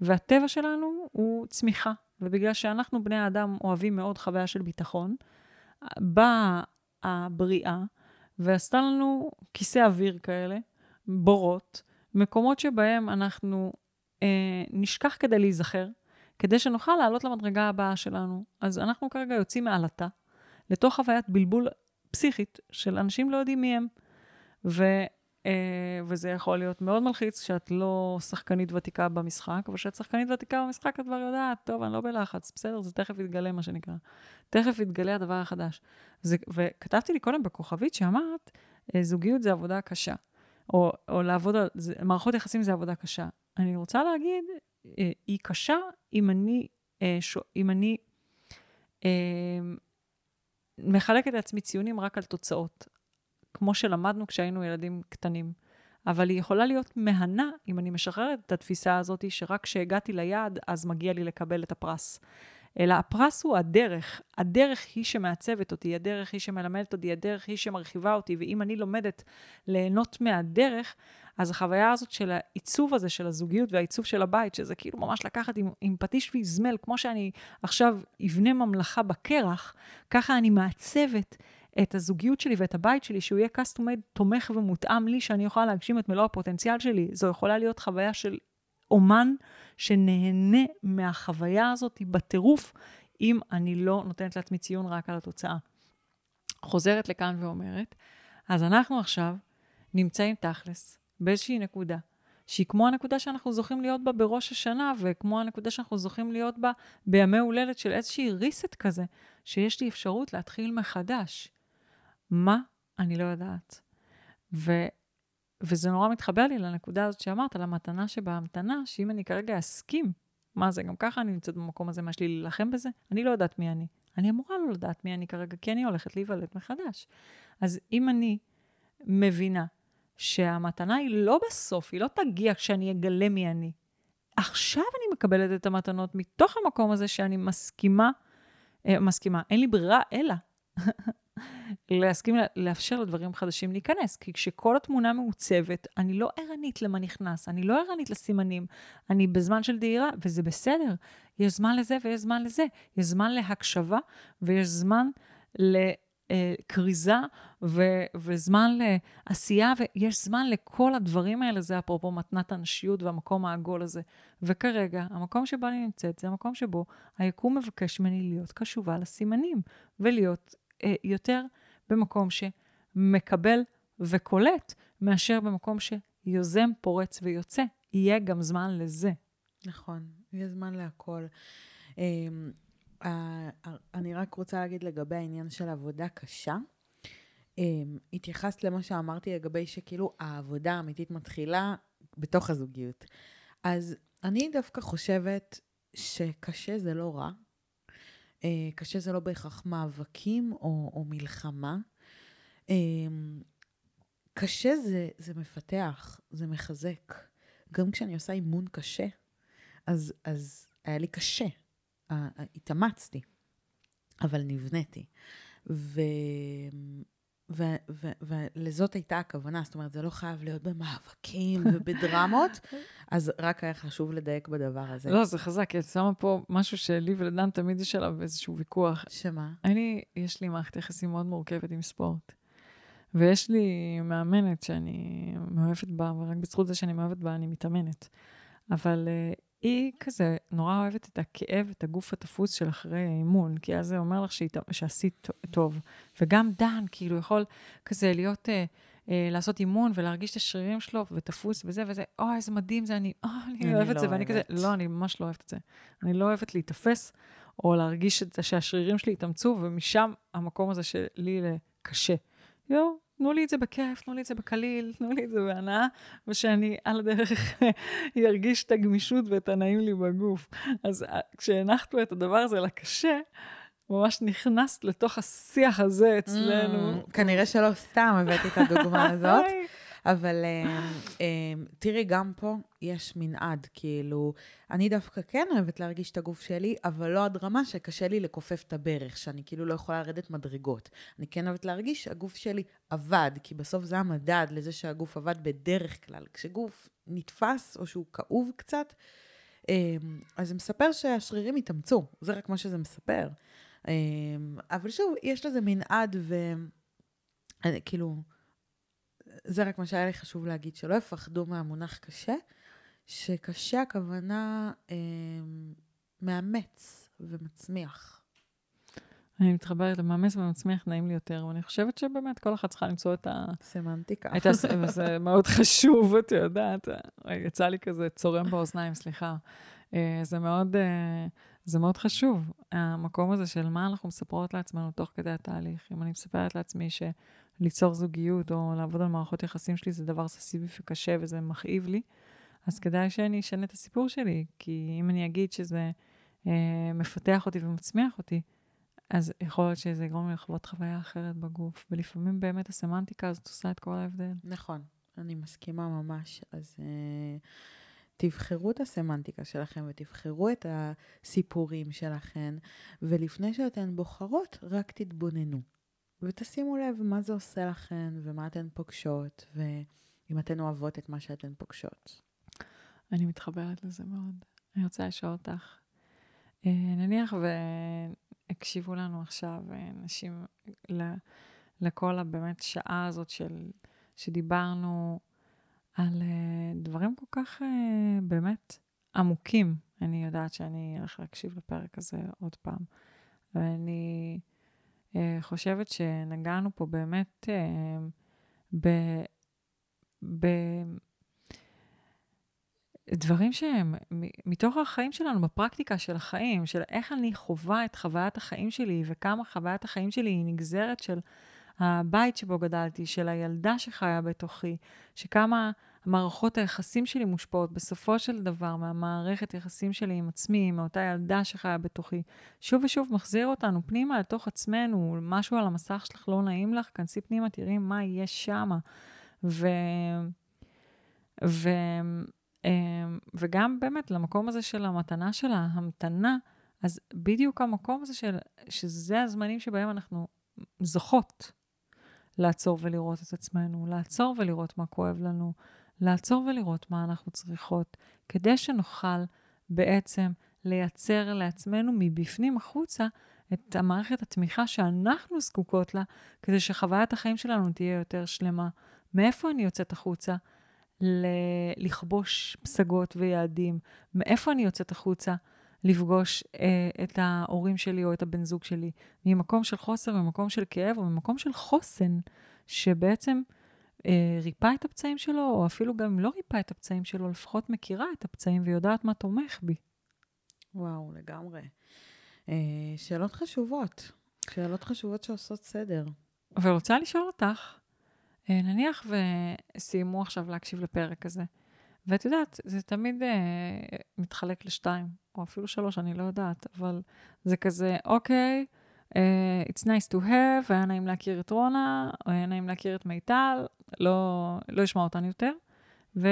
והטבע שלנו הוא צמיחה. ובגלל שאנחנו בני האדם אוהבים מאוד חוויה של ביטחון, באה הבריאה ועשתה לנו כיסא אוויר כאלה, בורות, מקומות שבהם אנחנו אה, נשכח כדי להיזכר, כדי שנוכל לעלות למדרגה הבאה שלנו. אז אנחנו כרגע יוצאים מעלתה לתוך חוויית בלבול פסיכית של אנשים לא יודעים מי הם. ו... Uh, וזה יכול להיות מאוד מלחיץ כשאת לא שחקנית ותיקה במשחק, אבל כשאת שחקנית ותיקה במשחק את כבר יודעת, טוב, אני לא בלחץ, בסדר, זה תכף יתגלה, מה שנקרא. תכף יתגלה הדבר החדש. זה, וכתבתי לי קודם בכוכבית שאמרת, uh, זוגיות זה עבודה קשה, או, או לעבוד זה, מערכות יחסים זה עבודה קשה. אני רוצה להגיד, uh, היא קשה אם אני, אם אני מחלקת לעצמי ציונים רק על תוצאות. כמו שלמדנו כשהיינו ילדים קטנים. אבל היא יכולה להיות מהנה אם אני משחררת את התפיסה הזאת שרק כשהגעתי ליעד, אז מגיע לי לקבל את הפרס. אלא הפרס הוא הדרך. הדרך היא שמעצבת אותי, הדרך היא שמלמדת אותי, הדרך היא שמרחיבה אותי, ואם אני לומדת ליהנות מהדרך, אז החוויה הזאת של העיצוב הזה, של הזוגיות והעיצוב של הבית, שזה כאילו ממש לקחת עם, עם פטיש ואזמל, כמו שאני עכשיו אבנה ממלכה בקרח, ככה אני מעצבת את הזוגיות שלי ואת הבית שלי, שהוא יהיה custom made תומך ומותאם לי, שאני אוכל להגשים את מלוא הפוטנציאל שלי. זו יכולה להיות חוויה של אומן שנהנה מהחוויה הזאת בטירוף, אם אני לא נותנת לעצמי ציון רק על התוצאה. חוזרת לכאן ואומרת, אז אנחנו עכשיו נמצאים תכלס באיזושהי נקודה, שהיא כמו הנקודה שאנחנו זוכים להיות בה בראש השנה, וכמו הנקודה שאנחנו זוכים להיות בה בימי הולדת של איזושהי ריסט כזה, שיש לי אפשרות להתחיל מחדש. מה? אני לא יודעת. ו, וזה נורא מתחבר לי לנקודה הזאת שאמרת, על המתנה שבהמתנה, שאם אני כרגע אסכים, מה זה, גם ככה אני נמצאת במקום הזה, מה יש לי להילחם בזה? אני לא יודעת מי אני. אני אמורה לא לדעת מי אני כרגע, כי אני הולכת להיוולד מחדש. אז אם אני מבינה שהמתנה היא לא בסוף, היא לא תגיע כשאני אגלה מי אני. עכשיו אני מקבלת את המתנות מתוך המקום הזה שאני מסכימה, אה, מסכימה, אין לי ברירה אלא להסכים לאפשר לדברים חדשים להיכנס. כי כשכל התמונה מעוצבת, אני לא ערנית למה נכנס, אני לא ערנית לסימנים, אני בזמן של דהירה, וזה בסדר. יש זמן לזה ויש זמן לזה. יש זמן להקשבה ויש זמן לכריזה ו- וזמן לעשייה, ויש זמן לכל הדברים האלה, זה אפרופו מתנת הנשיות והמקום העגול הזה. וכרגע, המקום שבו אני נמצאת, זה המקום שבו היקום מבקש ממני להיות קשובה לסימנים, ולהיות אה, יותר במקום שמקבל וקולט, מאשר במקום שיוזם, פורץ ויוצא. יהיה גם זמן לזה. נכון, יהיה זמן להכל. אמ, אני רק רוצה להגיד לגבי העניין של עבודה קשה. אמ, התייחסת למה שאמרתי לגבי שכאילו העבודה האמיתית מתחילה בתוך הזוגיות. אז אני דווקא חושבת שקשה זה לא רע. אה, קשה זה לא בהכרח מאבקים או, או מלחמה. אמ, קשה זה, זה מפתח, זה מחזק. גם כשאני עושה אימון קשה, אז, אז היה לי קשה. התאמצתי, אבל נבניתי. ו... ולזאת הייתה הכוונה, זאת אומרת, זה לא חייב להיות במאבקים ובדרמות, אז רק היה חשוב לדייק בדבר הזה. לא, זה חזק, כי את שמה פה משהו שלי ולדן תמיד יש עליו איזשהו ויכוח. שמה? אני, יש לי מערכת יחסים מאוד מורכבת עם ספורט. ויש לי מאמנת שאני מאוהבת בה, ורק בזכות זה שאני מאוהבת בה, אני מתאמנת. אבל uh, היא כזה נורא אוהבת את הכאב, את הגוף התפוס של אחרי האימון, כי אז זה אומר לך שהת... שעשית טוב. וגם דן, כאילו, יכול כזה להיות, אה, אה, לעשות אימון ולהרגיש את השרירים שלו ותפוס וזה וזה, אוי, איזה מדהים זה, אני, אוי, אני, אני אוהבת את לא זה, ואני כזה, לא, אני ממש לא אוהבת את זה. אני לא אוהבת להיתפס, או להרגיש את זה שהשרירים שלי התאמצו, ומשם המקום הזה שלי לקשה. יואו, תנו לי את זה בכיף, תנו לי את זה בקליל, תנו לי את זה בהנאה, ושאני על הדרך ארגיש את הגמישות ואת הנעים לי בגוף. אז אה, כשהנחתנו את הדבר הזה לקשה, ממש נכנסת לתוך השיח הזה אצלנו. Mm, כנראה שלא סתם הבאתי את הדוגמה הזאת. אבל um, um, תראי, גם פה יש מנעד, כאילו, אני דווקא כן אוהבת להרגיש את הגוף שלי, אבל לא עד רמה שקשה לי לכופף את הברך, שאני כאילו לא יכולה לרדת מדרגות. אני כן אוהבת להרגיש שהגוף שלי עבד, כי בסוף זה המדד לזה שהגוף עבד בדרך כלל. כשגוף נתפס או שהוא כאוב קצת, um, אז זה מספר שהשרירים התאמצו, זה רק מה שזה מספר. אבל שוב, יש לזה מנעד ו... זה רק מה שהיה לי חשוב להגיד, שלא יפחדו מהמונח קשה, שקשה הכוונה אה, מאמץ ומצמיח. אני מתחברת למאמץ ומצמיח נעים לי יותר, ואני חושבת שבאמת כל אחת צריכה למצוא את ה... סמנטיקה. את הס... זה מאוד חשוב, את יודעת. יצא לי כזה צורם באוזניים, סליחה. אה, זה מאוד, אה, זה מאוד חשוב, המקום הזה של מה אנחנו מספרות לעצמנו תוך כדי התהליך. אם אני מספרת לעצמי ש... ליצור זוגיות או לעבוד על מערכות יחסים שלי זה דבר ססיבי וקשה וזה מכאיב לי, אז כדאי שאני אשנה את הסיפור שלי, כי אם אני אגיד שזה אה, מפתח אותי ומצמיח אותי, אז יכול להיות שזה יגרום לי לחוות חוויה אחרת בגוף, ולפעמים באמת הסמנטיקה הזאת עושה את כל ההבדל. נכון, אני מסכימה ממש. אז אה, תבחרו את הסמנטיקה שלכם ותבחרו את הסיפורים שלכם, ולפני שאתן בוחרות, רק תתבוננו. ותשימו לב מה זה עושה לכן, ומה אתן פוגשות, ואם אתן אוהבות את מה שאתן פוגשות. אני מתחברת לזה מאוד. אני רוצה לשאול אותך, אה, נניח והקשיבו לנו עכשיו אה, נשים לכל הבאמת שעה הזאת של, שדיברנו על אה, דברים כל כך באמת עמוקים. אני יודעת שאני אלך להקשיב לפרק הזה עוד פעם. ואני חושבת שנגענו פה באמת אה, ב... ב... דברים שהם מתוך החיים שלנו, בפרקטיקה של החיים, של איך אני חווה את חוויית החיים שלי, וכמה חוויית החיים שלי היא נגזרת של הבית שבו גדלתי, של הילדה שחיה בתוכי, שכמה המערכות היחסים שלי מושפעות בסופו של דבר מהמערכת יחסים שלי עם עצמי, מאותה ילדה שחיה בתוכי. שוב ושוב מחזיר אותנו פנימה לתוך עצמנו, משהו על המסך שלך לא נעים לך, כנסי פנימה, תראי מה יש שמה. ו... ו... אמ, וגם באמת למקום הזה של המתנה של ההמתנה, אז בדיוק המקום הזה של, שזה הזמנים שבהם אנחנו זוכות לעצור ולראות את עצמנו, לעצור ולראות מה כואב לנו, לעצור ולראות מה אנחנו צריכות, כדי שנוכל בעצם לייצר לעצמנו מבפנים החוצה את המערכת התמיכה שאנחנו זקוקות לה, כדי שחוויית החיים שלנו תהיה יותר שלמה. מאיפה אני יוצאת החוצה? ל- לכבוש פסגות ויעדים. מאיפה אני יוצאת החוצה? לפגוש אה, את ההורים שלי או את הבן זוג שלי. ממקום של חוסר, ממקום של כאב או ממקום של חוסן, שבעצם ריפא את הפצעים שלו, או אפילו גם לא ריפא את הפצעים שלו, לפחות מכירה את הפצעים ויודעת מה תומך בי. וואו, לגמרי. אה, שאלות חשובות, שאלות חשובות שעושות סדר. ורוצה לשאול אותך, אה, נניח וסיימו עכשיו להקשיב לפרק הזה, ואת יודעת, זה תמיד אה, מתחלק לשתיים, או אפילו שלוש, אני לא יודעת, אבל זה כזה, אוקיי, אה, it's nice to have, היה נעים להכיר את רונה, היה נעים להכיר את מיטל, לא, לא אשמע אותן יותר. ו,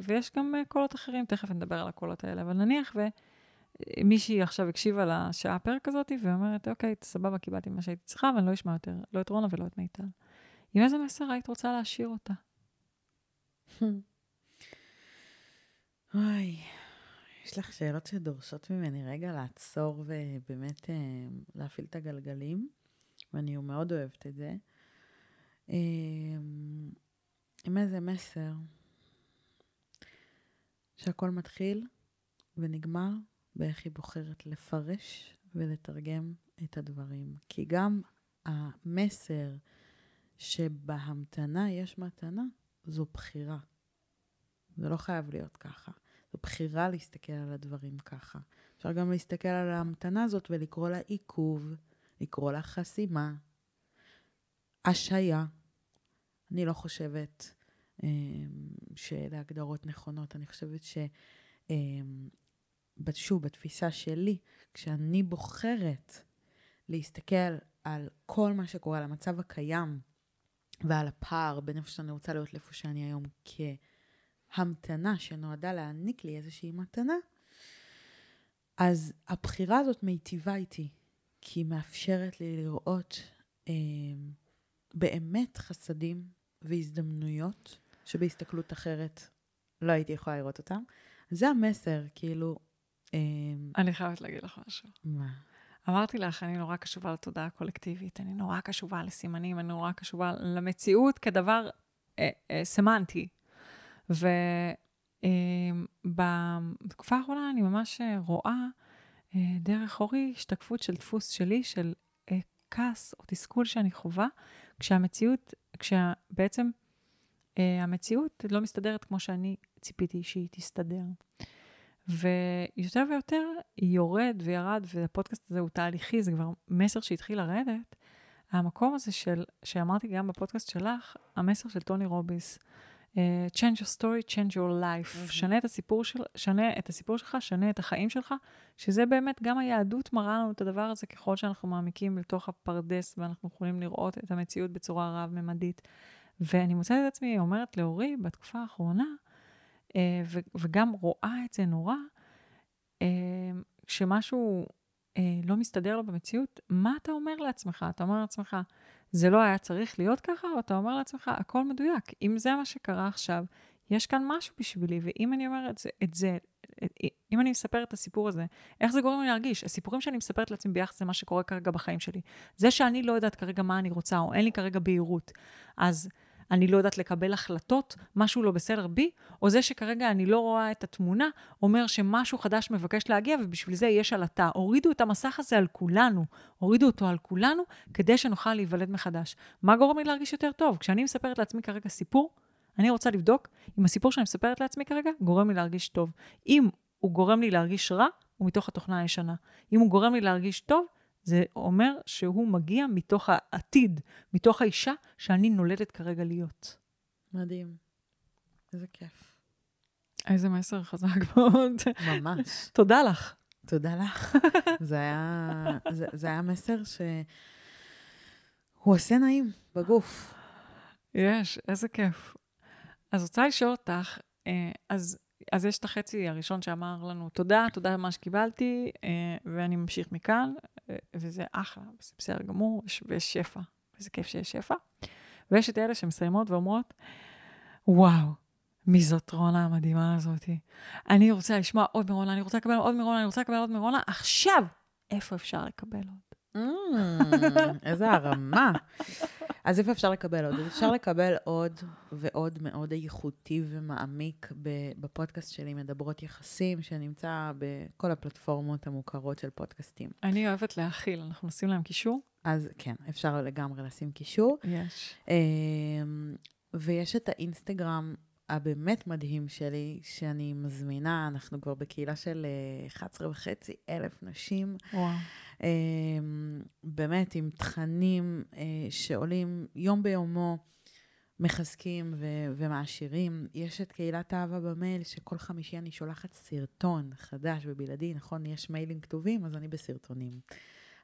ויש גם אה, קולות אחרים, תכף נדבר על הקולות האלה, אבל נניח ומישהי עכשיו הקשיבה לשעה הפרק הזאת, ואומרת, אוקיי, סבבה, קיבלתי מה שהייתי צריכה, ואני לא אשמע יותר, לא את רונה ולא את מיטל. עם איזה מסר היית רוצה להשאיר אותה? אוי, יש לך שאלות שדורשות ממני רגע לעצור ובאמת אה, להפעיל את הגלגלים, ואני מאוד אוהבת את זה. עם איזה מסר שהכל מתחיל ונגמר באיך היא בוחרת לפרש ולתרגם את הדברים. כי גם המסר שבהמתנה יש מתנה, זו בחירה. זה לא חייב להיות ככה. זו בחירה להסתכל על הדברים ככה. אפשר גם להסתכל על ההמתנה הזאת ולקרוא לה עיכוב, לקרוא לה חסימה, השעיה. אני לא חושבת אה, שאלה הגדרות נכונות. אני חושבת ש... אה, שוב, בתפיסה שלי, כשאני בוחרת להסתכל על כל מה שקורה, על המצב הקיים ועל הפער בין איפה שאני רוצה להיות לאיפה שאני היום כהמתנה שנועדה להעניק לי איזושהי מתנה, אז הבחירה הזאת מיטיבה איתי, כי היא מאפשרת לי לראות אה, באמת חסדים והזדמנויות שבהסתכלות אחרת לא הייתי יכולה לראות אותם. זה המסר, כאילו... אה, אני חייבת להגיד לך משהו. מה? אמרתי לך, אני נורא קשובה לתודעה הקולקטיבית, אני נורא קשובה לסימנים, אני נורא קשובה למציאות כדבר אה, אה, סמנטי. ובתקופה אה, האחרונה אני ממש אה, רואה אה, דרך אורי השתקפות של דפוס שלי, של אה, כעס או תסכול שאני חווה, כשהמציאות, כשבעצם אה, המציאות לא מסתדרת כמו שאני ציפיתי שהיא תסתדר. ויותר ויותר יורד וירד, והפודקאסט הזה הוא תהליכי, זה כבר מסר שהתחיל לרדת. המקום הזה של, שאמרתי גם בפודקאסט שלך, המסר של טוני רוביס, change your story, change your life. Mm-hmm. שנה את הסיפור של, שנה את הסיפור שלך, שנה את החיים שלך, שזה באמת, גם היהדות מראה לנו את הדבר הזה ככל שאנחנו מעמיקים לתוך הפרדס, ואנחנו יכולים לראות את המציאות בצורה רב-ממדית. ואני מוצאת את עצמי אומרת לאורי בתקופה האחרונה, אה, וגם רואה את זה נורא, אה, כשמשהו אה, לא מסתדר לו במציאות, מה אתה אומר לעצמך? אתה אומר לעצמך, זה לא היה צריך להיות ככה, או אתה אומר לעצמך, הכל מדויק. אם זה מה שקרה עכשיו, יש כאן משהו בשבילי, ואם אני אומרת את זה, את זה, אם אני מספרת את הסיפור הזה, איך זה גורם לי להרגיש? הסיפורים שאני מספרת לעצמי ביחס למה שקורה כרגע בחיים שלי. זה שאני לא יודעת כרגע מה אני רוצה, או אין לי כרגע בהירות. אז אני לא יודעת לקבל החלטות, משהו לא בסדר בי, או זה שכרגע אני לא רואה את התמונה, אומר שמשהו חדש מבקש להגיע ובשביל זה יש עלטה. הורידו את המסך הזה על כולנו, הורידו אותו על כולנו, כדי שנוכל להיוולד מחדש. מה גורם לי להרגיש יותר טוב? כשאני מספרת לעצמי כרגע סיפור, אני רוצה לבדוק אם הסיפור שאני מספרת לעצמי כרגע גורם לי להרגיש טוב. אם הוא גורם לי להרגיש רע, הוא מתוך התוכנה הישנה. אם הוא גורם לי להרגיש טוב, זה אומר שהוא מגיע מתוך העתיד, מתוך האישה שאני נולדת כרגע להיות. מדהים. איזה כיף. איזה מסר חזק מאוד. ממש. תודה לך. תודה לך. זה היה, זה, זה היה מסר שהוא עושה נעים בגוף. יש, איזה כיף. אז רוצה לשאול אותך, אה, אז אז יש את החצי הראשון שאמר לנו, תודה, תודה על מה שקיבלתי, אה, ואני ממשיך מכאן, אה, וזה אחלה, זה בסדר גמור, ויש שפע, וזה כיף שיש שפע. ויש את אלה שמסיימות ואומרות, וואו, מי זאת רונה המדהימה הזאתי? אני רוצה לשמוע עוד מרונה, אני רוצה לקבל עוד מרונה, אני רוצה לקבל עוד מרונה, עכשיו, איפה אפשר לקבל עוד? Mm, איזה הרמה. אז איפה אפשר לקבל עוד? אפשר לקבל עוד ועוד מאוד איכותי ומעמיק בפודקאסט שלי, מדברות יחסים, שנמצא בכל הפלטפורמות המוכרות של פודקאסטים. אני אוהבת להכיל, אנחנו נשים להם קישור? אז כן, אפשר לגמרי לשים קישור. יש. אמ, ויש את האינסטגרם הבאמת מדהים שלי, שאני מזמינה, אנחנו כבר בקהילה של 11 וחצי אלף נשים. וואו. באמת, עם תכנים שעולים יום ביומו. מחזקים ו- ומעשירים. יש את קהילת אהבה במייל, שכל חמישי אני שולחת סרטון חדש ובלעדי, נכון? יש מיילים כתובים, אז אני בסרטונים.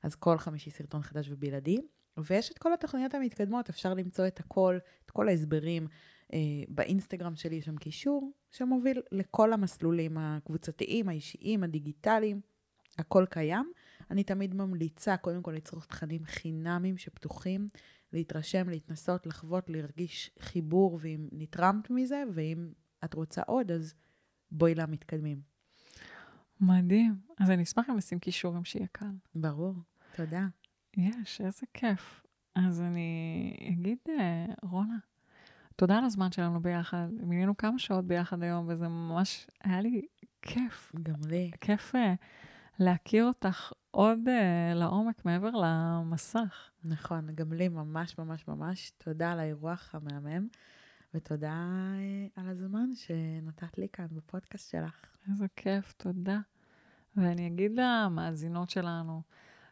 אז כל חמישי סרטון חדש ובלעדי. ויש את כל התוכניות המתקדמות, אפשר למצוא את הכל, את כל ההסברים. אה, באינסטגרם שלי יש שם קישור שמוביל לכל המסלולים הקבוצתיים, האישיים, הדיגיטליים, הכל קיים. אני תמיד ממליצה קודם כל לצרוך תכנים חינמים שפתוחים להתרשם, להתנסות, לחוות, להרגיש חיבור, ואם נתרמת מזה, ואם את רוצה עוד, אז בואי למתקדמים. מדהים. אז אני אשמח אם נשים קישורים שיהיה קל. ברור, תודה. יש, איזה כיף. אז אני אגיד, אה, רונה, תודה על הזמן שלנו ביחד. מינינו כמה שעות ביחד היום, וזה ממש, היה לי כיף. גם לי. כיף uh, להכיר אותך עוד uh, לעומק מעבר למסך. נכון, גם לי ממש ממש ממש. תודה על האירוח המהמם, ותודה uh, על הזמן שנתת לי כאן בפודקאסט שלך. איזה כיף, תודה. ואני אגיד למאזינות שלנו,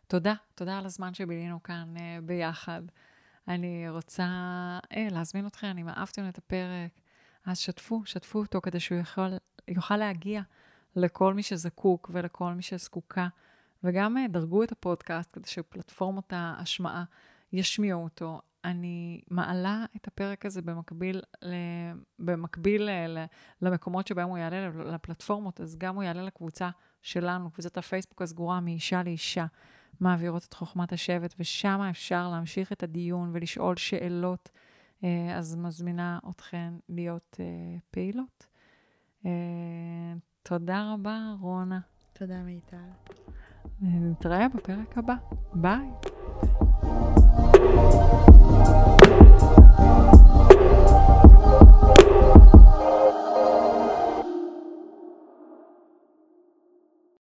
תודה, תודה על הזמן שבילינו כאן uh, ביחד. אני רוצה uh, להזמין אתכם, אם אהבתם את הפרק, אז שתפו, שתפו אותו כדי שהוא יכול, יוכל להגיע לכל מי שזקוק ולכל מי שזקוקה. וגם אה, דרגו את הפודקאסט כדי שפלטפורמות ההשמעה ישמיעו אותו. אני מעלה את הפרק הזה במקביל, במקביל אה, למקומות שבהם הוא יעלה לפלטפורמות, אז גם הוא יעלה לקבוצה שלנו, קבוצת הפייסבוק הסגורה מאישה לאישה, מעבירות את חוכמת השבט, ושם אפשר להמשיך את הדיון ולשאול שאלות. אה, אז מזמינה אתכן להיות אה, פעילות. אה, תודה רבה, רונה. תודה, מיטל. נתראה בפרק הבא. ביי. thank you